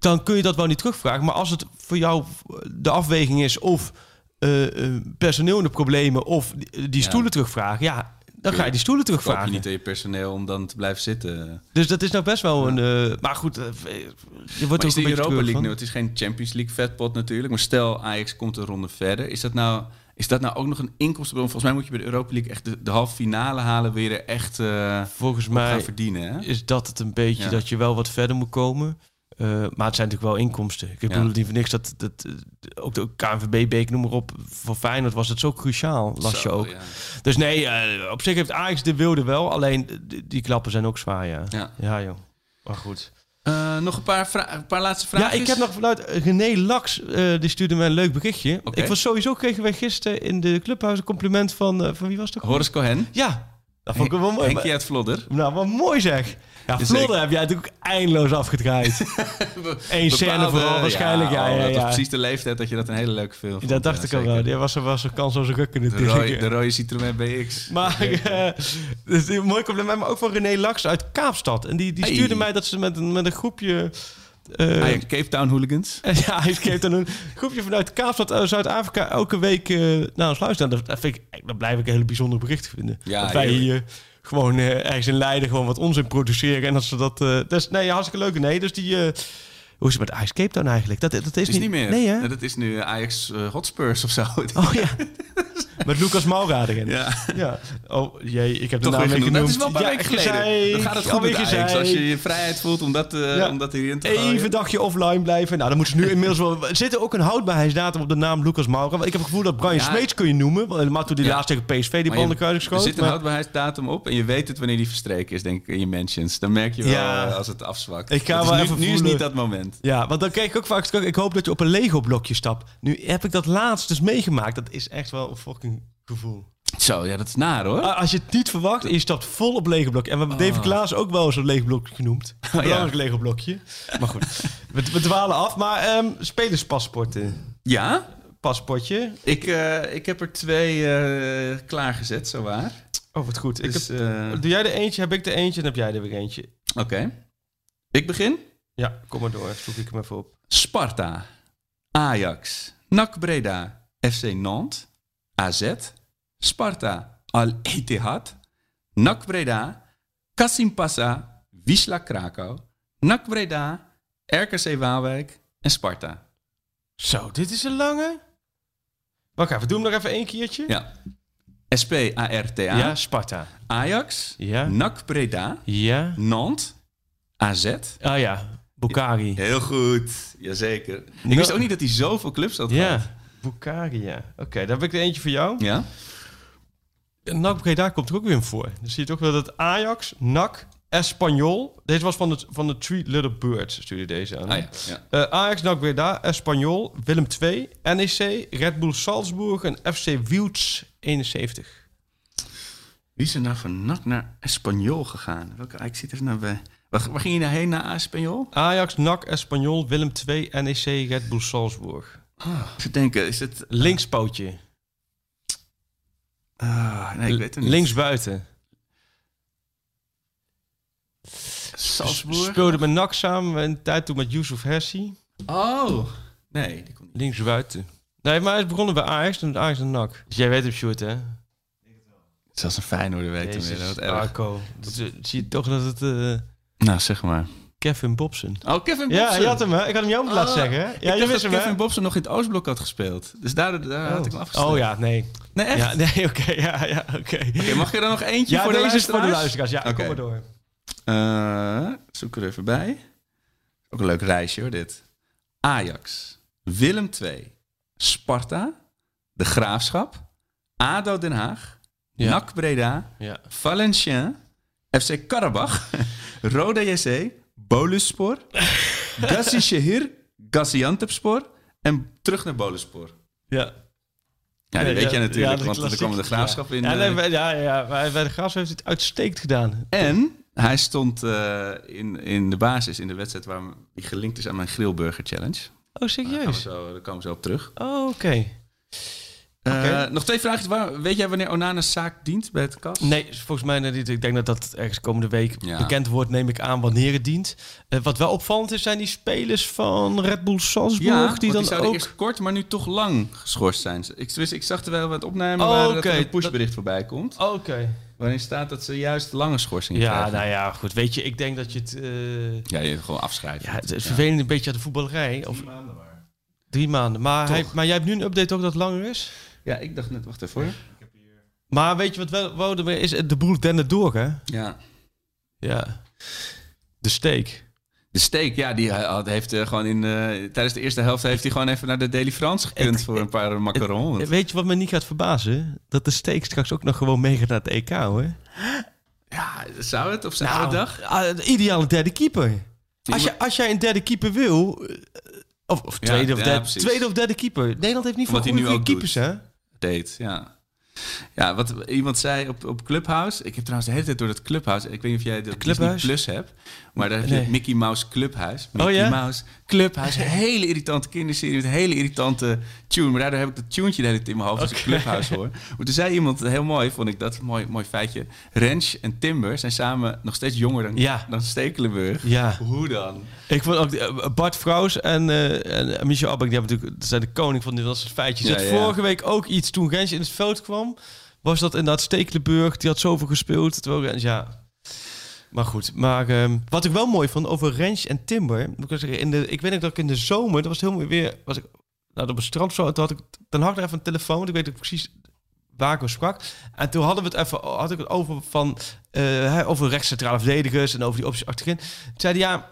Dan kun je dat wel niet terugvragen. Maar als het voor jou de afweging is of eh, eh, personeel in de problemen of die, Ja. stoelen terugvragen, ja, dan ga je die stoelen Koop je terugvragen. niet aan je personeel om dan te blijven zitten. Dus dat is nou best wel een. eh, maar goed, eh, je wordt Maar ook een beetje Europa League van. nu? Het is geen Champions League vetpot natuurlijk. Maar stel Ajax komt een ronde verder. Is dat nou, is dat nou ook nog een inkomstenbron? Volgens mij moet je bij de Europa League echt de, de halve finale halen. Weer er echt eh, Volgens gaan mij verdienen. Hè? is dat het een beetje Ja. dat je wel wat verder moet komen. Eh, maar het zijn natuurlijk wel inkomsten. Ik bedoel Ja. niet voor niks dat, dat eh, ook de KNVB-beek, noem maar op. Voor Feyenoord was het zo cruciaal, las je ook. ja. Dus nee, eh, op zich heeft Ajax de wilde wel. Alleen die, die klappen zijn ook zwaar, ja. Ja. Ja, joh. Maar goed. Nog een paar, een paar laatste vragen. Ja, ik heb nog vanuit René Lax, die stuurde mij een leuk berichtje. Ik was sowieso, kregen wij gisteren in de clubhuis een compliment van, van wie was ook? Horace Cohen. Ja, dat vond ik wel mooi. Henkie uit Vlodder. Nou, wat mooi zeg. Ja, Dus Vlodder ik- heb jij natuurlijk eindeloos afgedraaid. Eén scène vooral waarschijnlijk. Ja, oh, ja, dat ja. was precies de leeftijd dat je dat een hele leuke film vond. Dat dacht Ja, ik al wel. Die was, was een kansloze rukken De natuurlijk. rode, de rode Citroën BX. Maar eh, dus een mooi compliment, maar ook van René Lax uit Kaapstad. En die, die Hey. stuurde mij dat ze met een, met een groepje... eh, Ajax Cape Town Hooligans. ja, schreef dan een groepje vanuit Kaapstad, eh, Zuid-Afrika, elke week eh naar ons luisteren. Dat, dat, vind ik, dat blijf ik een hele bijzondere bericht vinden. Ja, dat wij hier gewoon ergens in Leiden gewoon wat onzin produceren. En dat ze dat... dat is, nee, hartstikke leuk. Nee, dus die... hoe is het met Ajax Cape Town eigenlijk? Dat, dat is, niet meer. Nee, hè? Dat is nu Ajax eh, Hotspurs of zo. Oh ja. Met Lucas Maura erin. Ja. Ja. Oh jee, ik heb de Toch naam weer niet genoemd. Dat is wel een paar weken geleden. gezeik, dan gaat het goed alweer met Ajax. Als je je vrijheid voelt om dat, eh, Ja. om dat hierin te gooien. Even dagje offline blijven. Nou, dan moeten ze nu inmiddels wel... Er zit ook een houdbaarheidsdatum op de naam Lucas Maura. Want ik heb het gevoel dat Brian. Smeets kun je noemen. Want helemaal toen die laatst tegen PSV die Maar bal de kruis Er schoot. zit een maar- houdbaarheidsdatum op en je weet het wanneer die verstreken is, denk ik, in je mentions. Dan merk je wel eh, als het afzwakt. Ik ga is wel nu, even nu is voelen. niet dat moment. Ja, want dan krijg ik ook vaak. Ik hoop dat je op een Lego-blokje stapt. Nu heb ik dat laatst dus meegemaakt. Dat is echt wel een fucking gevoel. Zo, ja, dat is naar hoor. Ah, Als je het niet verwacht en je stapt vol op Lego-blokje. En we hebben David Klaas ook wel zo'n Lego-blokje genoemd. Een belangrijk Lego-blokje. Maar goed, we, we dwalen af. Maar ehm spelerspaspoorten. Ja, Paspoortje. ik, eh, ik heb er twee eh, klaargezet, zowaar. Oh, wat goed. Ik Dus, heb, eh, doe jij er eentje, heb ik er eentje en heb jij er weer eentje. Oké. Ik begin. Ja, kom maar door. Zoek ik hem even op. Sparta, Ajax, NAC Breda, FC Nantes, AZ, Sparta, Al Ittihad, NAC Breda, Wisla Krakau, NAC Breda, RKC Waalwijk en Sparta. Zo, dit is een lange. Wacht even, doe hem nog even één keertje. Ja. SP-ARTA, Ja, Sparta. Ajax, Ja. NAC Breda, Ja. Nantes, AZ. Ah ja, Bukari. Heel goed, jazeker. Ik wist ook niet dat hij zoveel clubs had. Ja, ja. Oké, dan heb ik er eentje voor jou. Ja? NAC Breda komt er ook weer in voor. Dan zie je toch wel dat Ajax, NAC, Espanyol. Deze was van de, van de Three Little Birds, stuurde deze aan. Ah, ja, ja. Eh, Ajax, NAC Breda, Espanyol, Willem II, NEC, Red Bull Salzburg en FC Wiels 71. Wie is er nou van NAC naar Espanyol gegaan? Welke, ik zit even naar bij. Waar, waar ging je nou heen naar Espanyol? Ajax, NAC, Espanyol, Willem II, NEC, Red Bull Salzburg. Even denken, is het... Linkspootje. Ah, nee, ik weet het niet. Links buiten. Salzburg? Speelde met NAC samen een tijd toen met Yusuf Hersi. Oh. Nee, die komt niet. Links buiten. Nee, maar hij is begonnen bij Ajax en Ajax en NAC. Dus jij weet hem, Sjoerd, hè? Zelfs een Feyenoorder weet hem weer. Wat erg. Arco. Dat, eh, zie je toch dat het eh, Nou, zeg maar. Kevin Bobson... Oh, Kevin Bobson. Ja, je had hem, hè? Ik had hem jou ook laten Ah, zeggen, Ja, je wist dat hem, Kevin hè? Bobson nog in het Oostblok had gespeeld. Dus daar, daar had ik hem afgesteld. Oh ja, nee. Nee, echt? Ja, nee, oké. ja, ja, oké. Oké, mag je er nog eentje Ja, voor de deze is voor de luisteraars? Ja, kom maar door. Eh, zoek er even bij. Ook een leuk reisje hoor, dit. Ajax, Willem II, Sparta, De Graafschap, ADO Den Haag, Ja. NAC Breda, Ja. Valenciennes, FC Karabach, Roda JC, Boluspor, Gassi Shehir, Gaziantepspor en terug naar Boluspor. Ja. Ja, die weet je natuurlijk, want er kwam de Graafschap in. Ja, eh, nee, bij- ja, ja, bij bij de Graafschap heeft hij het uitstekend gedaan. En hij stond eh, in, in de basis in de wedstrijd waar die gelinkt is aan mijn Grillburger Challenge. Oh, Daar, gaan we serieus? zo, daar komen we zo op terug. Oh, oké. Eh, nog twee vragen. Waar, weet jij wanneer Onana's zaak dient bij het kas? Nee, volgens mij niet. Ik denk dat dat ergens komende week Ja. bekend wordt, neem ik aan, wanneer het dient. Eh, wat wel opvallend is, zijn die spelers van Red Bull Salzburg, Ja, die die dan zouden ook... eerst kort, maar nu toch lang geschorst zijn. Ik, dus ik zag terwijl we het opnemen Oh, waren dat er een pushbericht voorbij komt. Oh, Oké. Waarin staat dat ze juist lange schorsingen Ja, krijgen. nou ja, goed. Weet je, ik denk dat je het... eh, Ja, je gewoon afschrijven. ja, het is vervelend een beetje aan de voetballerij. Of drie maanden. Maar, hij, maar jij hebt nu een update ook dat het langer is? Ja, ik dacht net, wacht even hoor. Maar weet je wat wel er is? De boel dende door, hè? Ja. Ja. De steak. De steak, ja, die hij had- heeft eh, gewoon in... eh, tijdens de eerste helft heeft hij gewoon even naar de Daily France gekund voor een paar macarons. Want- Weet je wat me niet gaat verbazen? Dat de steak straks ook nog gewoon meegaat naar het EK, hoor. Ja, zou het op zijn oude dag? ah, de ideale derde keeper. Als, je, als jij een derde keeper wil... eh, Of, Ja, tweede, of derde, tweede of derde keeper. Nederland heeft niet veel goede keepers, doet. hè? Deed, ja. Ja, wat iemand zei op, op Clubhouse. Ik heb trouwens de hele tijd door dat Clubhouse. Ik weet niet of jij de Disney Clubhuis? Plus hebt. Maar daar heb Nee. je Mickey Mouse Clubhuis. Mickey ja? Mouse Clubhuis. Een hele irritante kinderserie met een hele irritante tune. Maar daardoor heb ik dat tuentje de hele tijd in mijn hoofd als ik Oké. Clubhouse hoor. Maar toen zei iemand, heel mooi vond ik dat, mooi, mooi feitje. Ranch en Timber zijn samen nog steeds jonger dan, Ja. dan Stekelenburg. Ja. Hoe dan? Ik vond ook eh, Bart Vrouws en, eh en Michel Abbeck, die hebben natuurlijk, dat zijn de koning van dit soort feitjes. Ja, vorige week ook iets toen Rens in het veld kwam, was dat inderdaad Stekelenburg, die had zoveel gespeeld. Terwijl Rens, ja. Maar goed, maar ehm, wat ik wel mooi vond over Rens en Timber, in de, ik weet nog dat ik in de zomer, dat was het helemaal weer, was ik nou, op het strand zo, toen had ik, dan had ik even een telefoon, ik weet ook precies waar ik sprak. En toen hadden we het even, had ik het over van, hè, over rechtscentrale verdedigers en over die opties achterin. Zei hij, ja,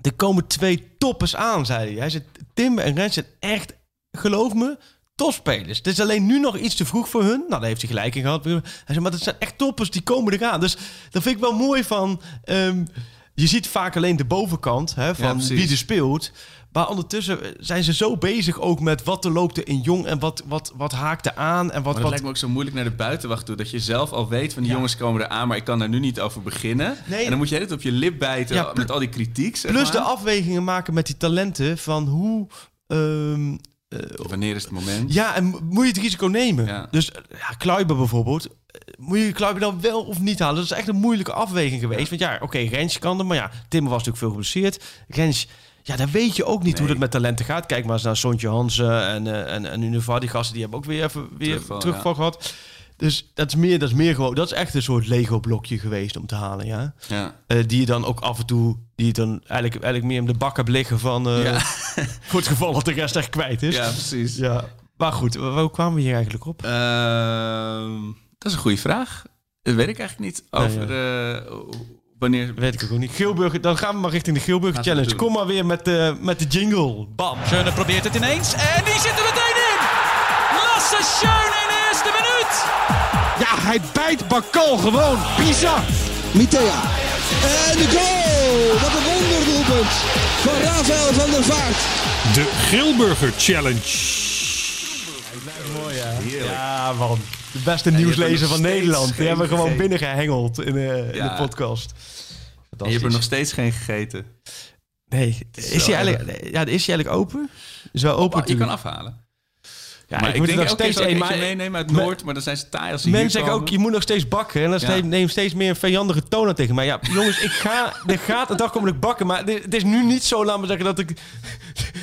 er komen twee toppers aan, zei hij. Hij zei, Tim en Rens zijn echt, geloof me, topspelers. Het is alleen nu nog iets te vroeg voor hun. Nou, daar heeft hij gelijk in gehad. Hij zei, maar dat zijn echt toppers, die komen eraan. Dus dat vind ik wel mooi van... ehm, je ziet vaak alleen de bovenkant hè, van wie er speelt. Maar ondertussen zijn ze zo bezig ook met wat er loopt er in jong... en wat, wat, wat haakt er aan en wat... Het wat lijkt me ook zo moeilijk naar de buitenwacht toe. Dat je zelf al weet van die Ja. jongens komen eraan, maar ik kan daar nu niet over beginnen. Nee. En dan moet je het op je lip bijten Ja, met al die kritiek. Zeg Plus maar. de afwegingen maken met die talenten van hoe... ehm, eh, Wanneer is het moment? Ja, en mo- moet je het risico nemen? Ja. Dus eh, ja, Kluiber bijvoorbeeld. eh, Moet je Kluiber dan wel of niet halen? Dat is echt een moeilijke afweging geweest. Want ja, oké, Rens kan er. Maar ja, Timmer was natuurlijk veel geblesseerd. Rens, ja, dan weet je ook niet hoe het met talenten gaat. Kijk maar eens naar Sontje Hansen en, eh en, en Univar. Die gasten die hebben ook weer even weer Terugval, terugval, gehad. Dus dat is, meer, dat is meer gewoon... Dat is echt een soort Lego-blokje geweest om te halen, ja. Ja. Eh, die je dan ook af en toe... Die je dan eigenlijk, eigenlijk meer in de bak hebt liggen van... eh, Ja. Voor het geval dat de rest echt kwijt is. ja, precies. Ja, maar goed, waar hoe kwamen we hier eigenlijk op? Ehm, dat is een goede vraag. Dat weet ik eigenlijk niet. Over eh, wanneer... Weet ik ook niet. Geelburger, dan gaan we maar richting de Geelburger Challenge. Kom maar weer met de, met de jingle. Bam. Schöne probeert het ineens en die zit er meteen in. Lasse Schöne hij bijt Bakal gewoon. Bizar. Mitea. En de goal! Wat een wonderdoelpunt van Rafael van der Vaart. De Grillburger Challenge. Ja, man. De beste er nieuwslezer van Nederland. Die hebben we gewoon gegeten. binnengehengeld in, de in de podcast. En je hebt er nog steeds geen gegeten. Nee, is hij eigenlijk, ja, is hij eigenlijk open? Is wel open Oh, je kan afhalen. Ja, maar ik, moet denk nog steeds een maar meenemen uit Noord, maar dan zijn ze taai als ze Men hier zeggen ook, je moet nog steeds bakken. En dan Ja. steeds- neem steeds meer een vijandige toon aan tegen mij. Ja, jongens, ik ga, er gaat een dag komen dat ik bakken. Maar het is nu niet zo, laat me zeggen, dat ik...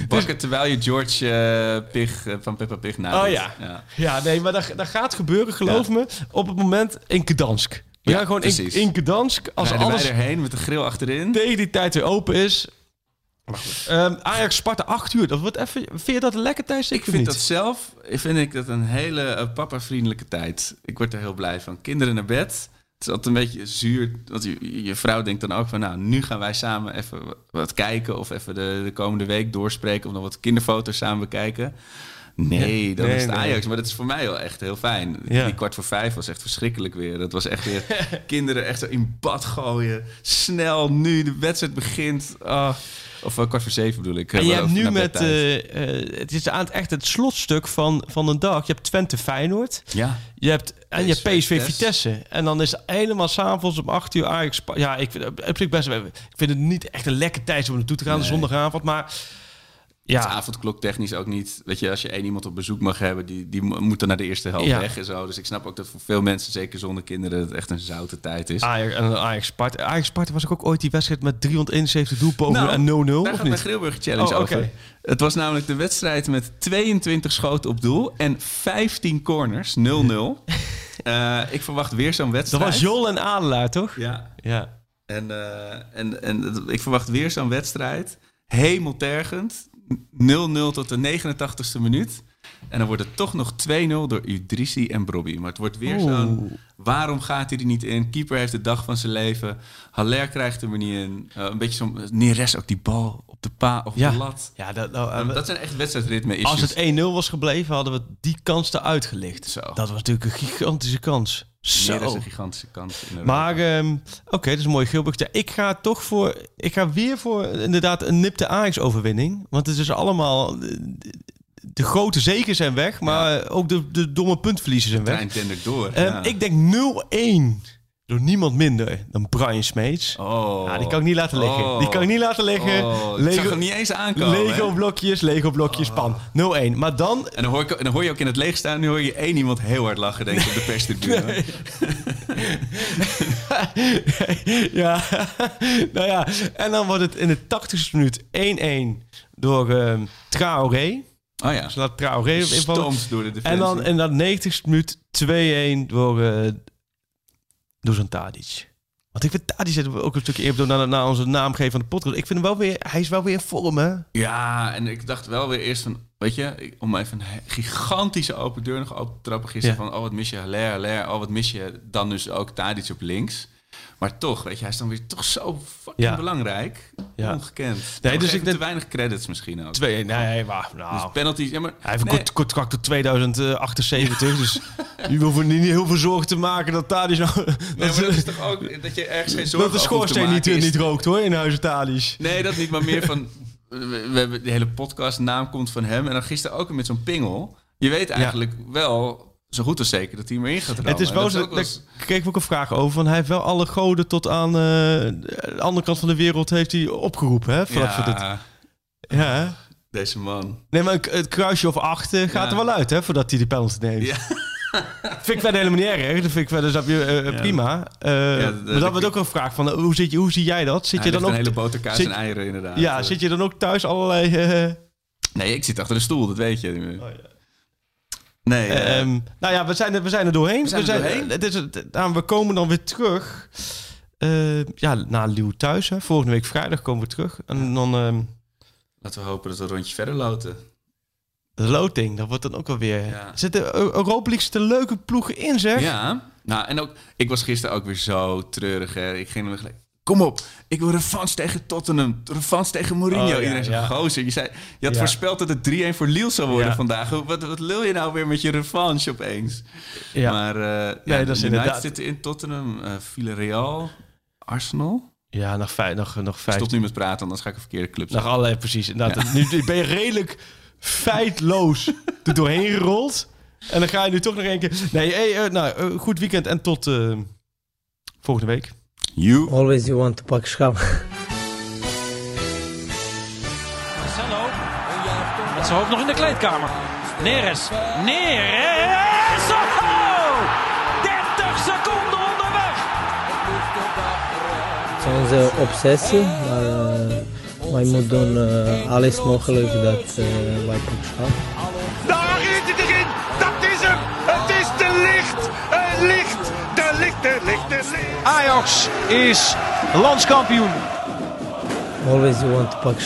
Bakken terwijl je George eh, Pig eh, van Peppa Pig nadoet. Oh ja. ja. Ja, nee, maar dat, dat gaat gebeuren, geloof me, op het moment in Gdansk. We Ja, gaan gewoon in, precies. in Gdansk, als alles wij erheen met de grill achterin. tegen die tijd weer open is. Ehm, Ajax Sparta 8 uur. Dat wordt even, vind je dat een lekker tijdstip Ik vind niet? dat zelf vind ik dat een hele eh, papa-vriendelijke tijd. Ik word er heel blij van. Kinderen naar bed. Het is altijd een beetje zuur. Want je, je vrouw denkt dan ook van... nou, nu gaan wij samen even wat kijken... of even de, de komende week doorspreken... of nog wat kinderfoto's samen bekijken. Nee, dan Nee, is het nee. Ajax. Maar dat is voor mij wel echt heel fijn. Ja. Die kwart voor vijf was echt verschrikkelijk weer. Dat was echt weer kinderen echt zo in bad gooien. Snel, nu de wedstrijd begint. Ah. Of eh, kwart voor zeven bedoel ik. En je Eh, hebt nu met... eh, eh, het is aan het, echt het slotstuk van, van een dag. Je hebt Twente Feyenoord. Ja. Je hebt, en je hebt PSV Vitesse. En dan is het helemaal s'avonds om 8 uur Ajax... Spa- Ja, ik vind, zich best, ik vind het niet echt een lekker tijd om naartoe te gaan. Nee. Zondagavond. Maar Ja. ja, avondklok technisch ook niet. Weet je, als je één iemand op bezoek mag hebben, die, die mo- moet dan naar de eerste helft Ja. weg en zo. Dus ik snap ook dat voor veel mensen, zeker zonder kinderen, het echt een zoute tijd is. Ajax, en Ajax Sparta. Ajax Sparta was ook ooit die wedstrijd met 371 doelpogingen Nou, en 0-0, Daar gaat mijn niet? Grilburger Challenge Oh, oké. over. Het was namelijk de wedstrijd met 22 schoten op doel en 15 corners, 0-0. Eh, ik verwacht weer zo'n Dat wedstrijd. was Jol en Adelaar, toch? Ja, Ja. en, eh, en, en het- ik verwacht weer zo'n wedstrijd. Hemeltergend. 0-0 tot de 89ste minuut. En dan wordt het toch nog 2-0 door Udrisi en Brobby. Maar het wordt weer zo'n... Waarom gaat hij er niet in? Keeper heeft de dag van zijn leven. Haller krijgt hem er niet in. Eh, een beetje zo'n... Neres ook die bal op de pa of Ja. de lat. Ja, dat, nou, Eh, dat zijn echt wedstrijdritme issues. als het 1-0 was gebleven, hadden we die kans eruit gelicht. Zo. Dat was natuurlijk een gigantische kans. Zo. een gigantische kans. Maar ehm, oké, dat is een mooi Gilbert. Ik ga toch voor. Ik ga weer voor inderdaad een nipte Ajax-overwinning. Want het is allemaal. De, de grote zegen zijn weg, maar ook de, de domme puntverliezen zijn weg. trein door. Ehm, ja. Ik denk 0-1 door niemand minder dan Brian Smeets. Oh. Ja, die kan ik niet laten liggen. Oh. Die kan ik niet laten liggen. Oh, zag hem niet eens aankomen. Lego blokjes, Lego blokjes, pan. 0-1. Maar dan En dan, hoor ik, en dan hoor je ook in het leeg staan. Nu hoor je één iemand heel hard lachen, denk ik, op de perstribune. ja, nou ja. En dan wordt het in de 80ste minuut 1-1 door ehm Traoré. Oh ja. Ze laat Traoré invallen. Stomt door de defensie. En dan in dat 90ste minuut 2-1 door, eh door zo'n Tadic. Want ik vind Tadic zit ook een stukje eerder naar, naar onze naamgever van de podcast. Ik vind hem wel weer, hij is wel weer in vorm, hè? Ja, en ik dacht wel weer eerst van... Weet je, ik- om even een he- gigantische open deur nog open te trappen gisteren. Ja. Van, oh wat mis je, Haller, Haller. Oh wat mis je, dan dus ook Tadic op links. Maar toch, weet je, hij is dan weer toch zo fucking Ja. belangrijk. Ja. Ongekend. Nee, dus dus ik denk- te weinig credits misschien ook. 2 nee, maar Dus nou, penalties, ja, maar... hij heeft een nee, kort contract tot 2078, dus je hoeft er niet heel veel zorgen te maken dat Tadic nou... nee, maar dat, dat is toch ook dat je ergens geen zorgen dat de schoorsteen niet, is- niet rookt, hoor, in huizen Tadic. Nee, dat niet, maar meer van... We, we hebben de hele podcast, naam komt van hem. En dan gisteren ook met zo'n pingel. Je weet eigenlijk wel, zo goed als zeker, dat hij hem erin gaat. Het is wel wel daar kreeg ik ook een vraag over. Van hij heeft wel alle goden tot aan eh, de andere kant van de wereld heeft hij opgeroepen. Hè. Ja, Ja, deze man. Nee, maar het kruisje of acht eh, gaat Ja. er wel uit, hè, voordat hij die penalty neemt. Ja. vind ik verder helemaal niet erg. Dat vind ik verder snap je, eh, prima. Eh, Ja, de- maar dan wordt ook een vraag van, hoe, zit je, hoe zie jij dat? Zit je dan ook... een hele boterkaas zit- en eieren inderdaad. ja, zit je dan ook thuis allerlei... eh, Nee, ik zit achter de stoel, dat weet je. Oh, Nee, Ehm, nou ja, we zijn er, we zijn er doorheen. We zijn er doorheen. Het is, het- nou, we komen dan weer terug. Eh, ja, na Leeuw thuis. Hè. Volgende week vrijdag komen we terug. En dan ehm, laten we hopen dat we een rondje verder loten. de loting. Dat wordt dan ook wel weer... Ja. Zitten Eu- Europa League zitten leuke ploegen in, zeg. Ja, nou en ook, ik was gisteren ook weer zo treurig. Hè. Ik ging er gelijk, kom op, ik wil revanche tegen Tottenham, revanche tegen Mourinho. Oh, ja, Iedereen zei, ja. gozer, je, zei, je had Ja. voorspeld dat het 3-1 voor Lille zou worden vandaag. Wat, wat lul je nou weer met je revanche opeens? Ja. Maar ja, Nee, dat is inderdaad- zitten in Tottenham, eh Villarreal, Arsenal. Ja, nog, vijf, nog, nog vijf. Stop nu met praten, anders ga ik een verkeerde club Nog allerlei, precies. Nu ben je redelijk feitloos er doorheen gerold. En dan ga je nu toch nog één keer... Nee, hey, eh, nou, goed weekend en tot volgende week. You. Always you want to pak schap. Marcelo. Met zijn hoofd nog in de kleedkamer. Neres. Neres! Oh! 30 seconden onderweg! Het is onze obsessie, maar eh, wij moeten doen eh, alles mogelijk dat eh, wij pak schap. lichte, lichte, Ajax is landskampioen. Always you want to pak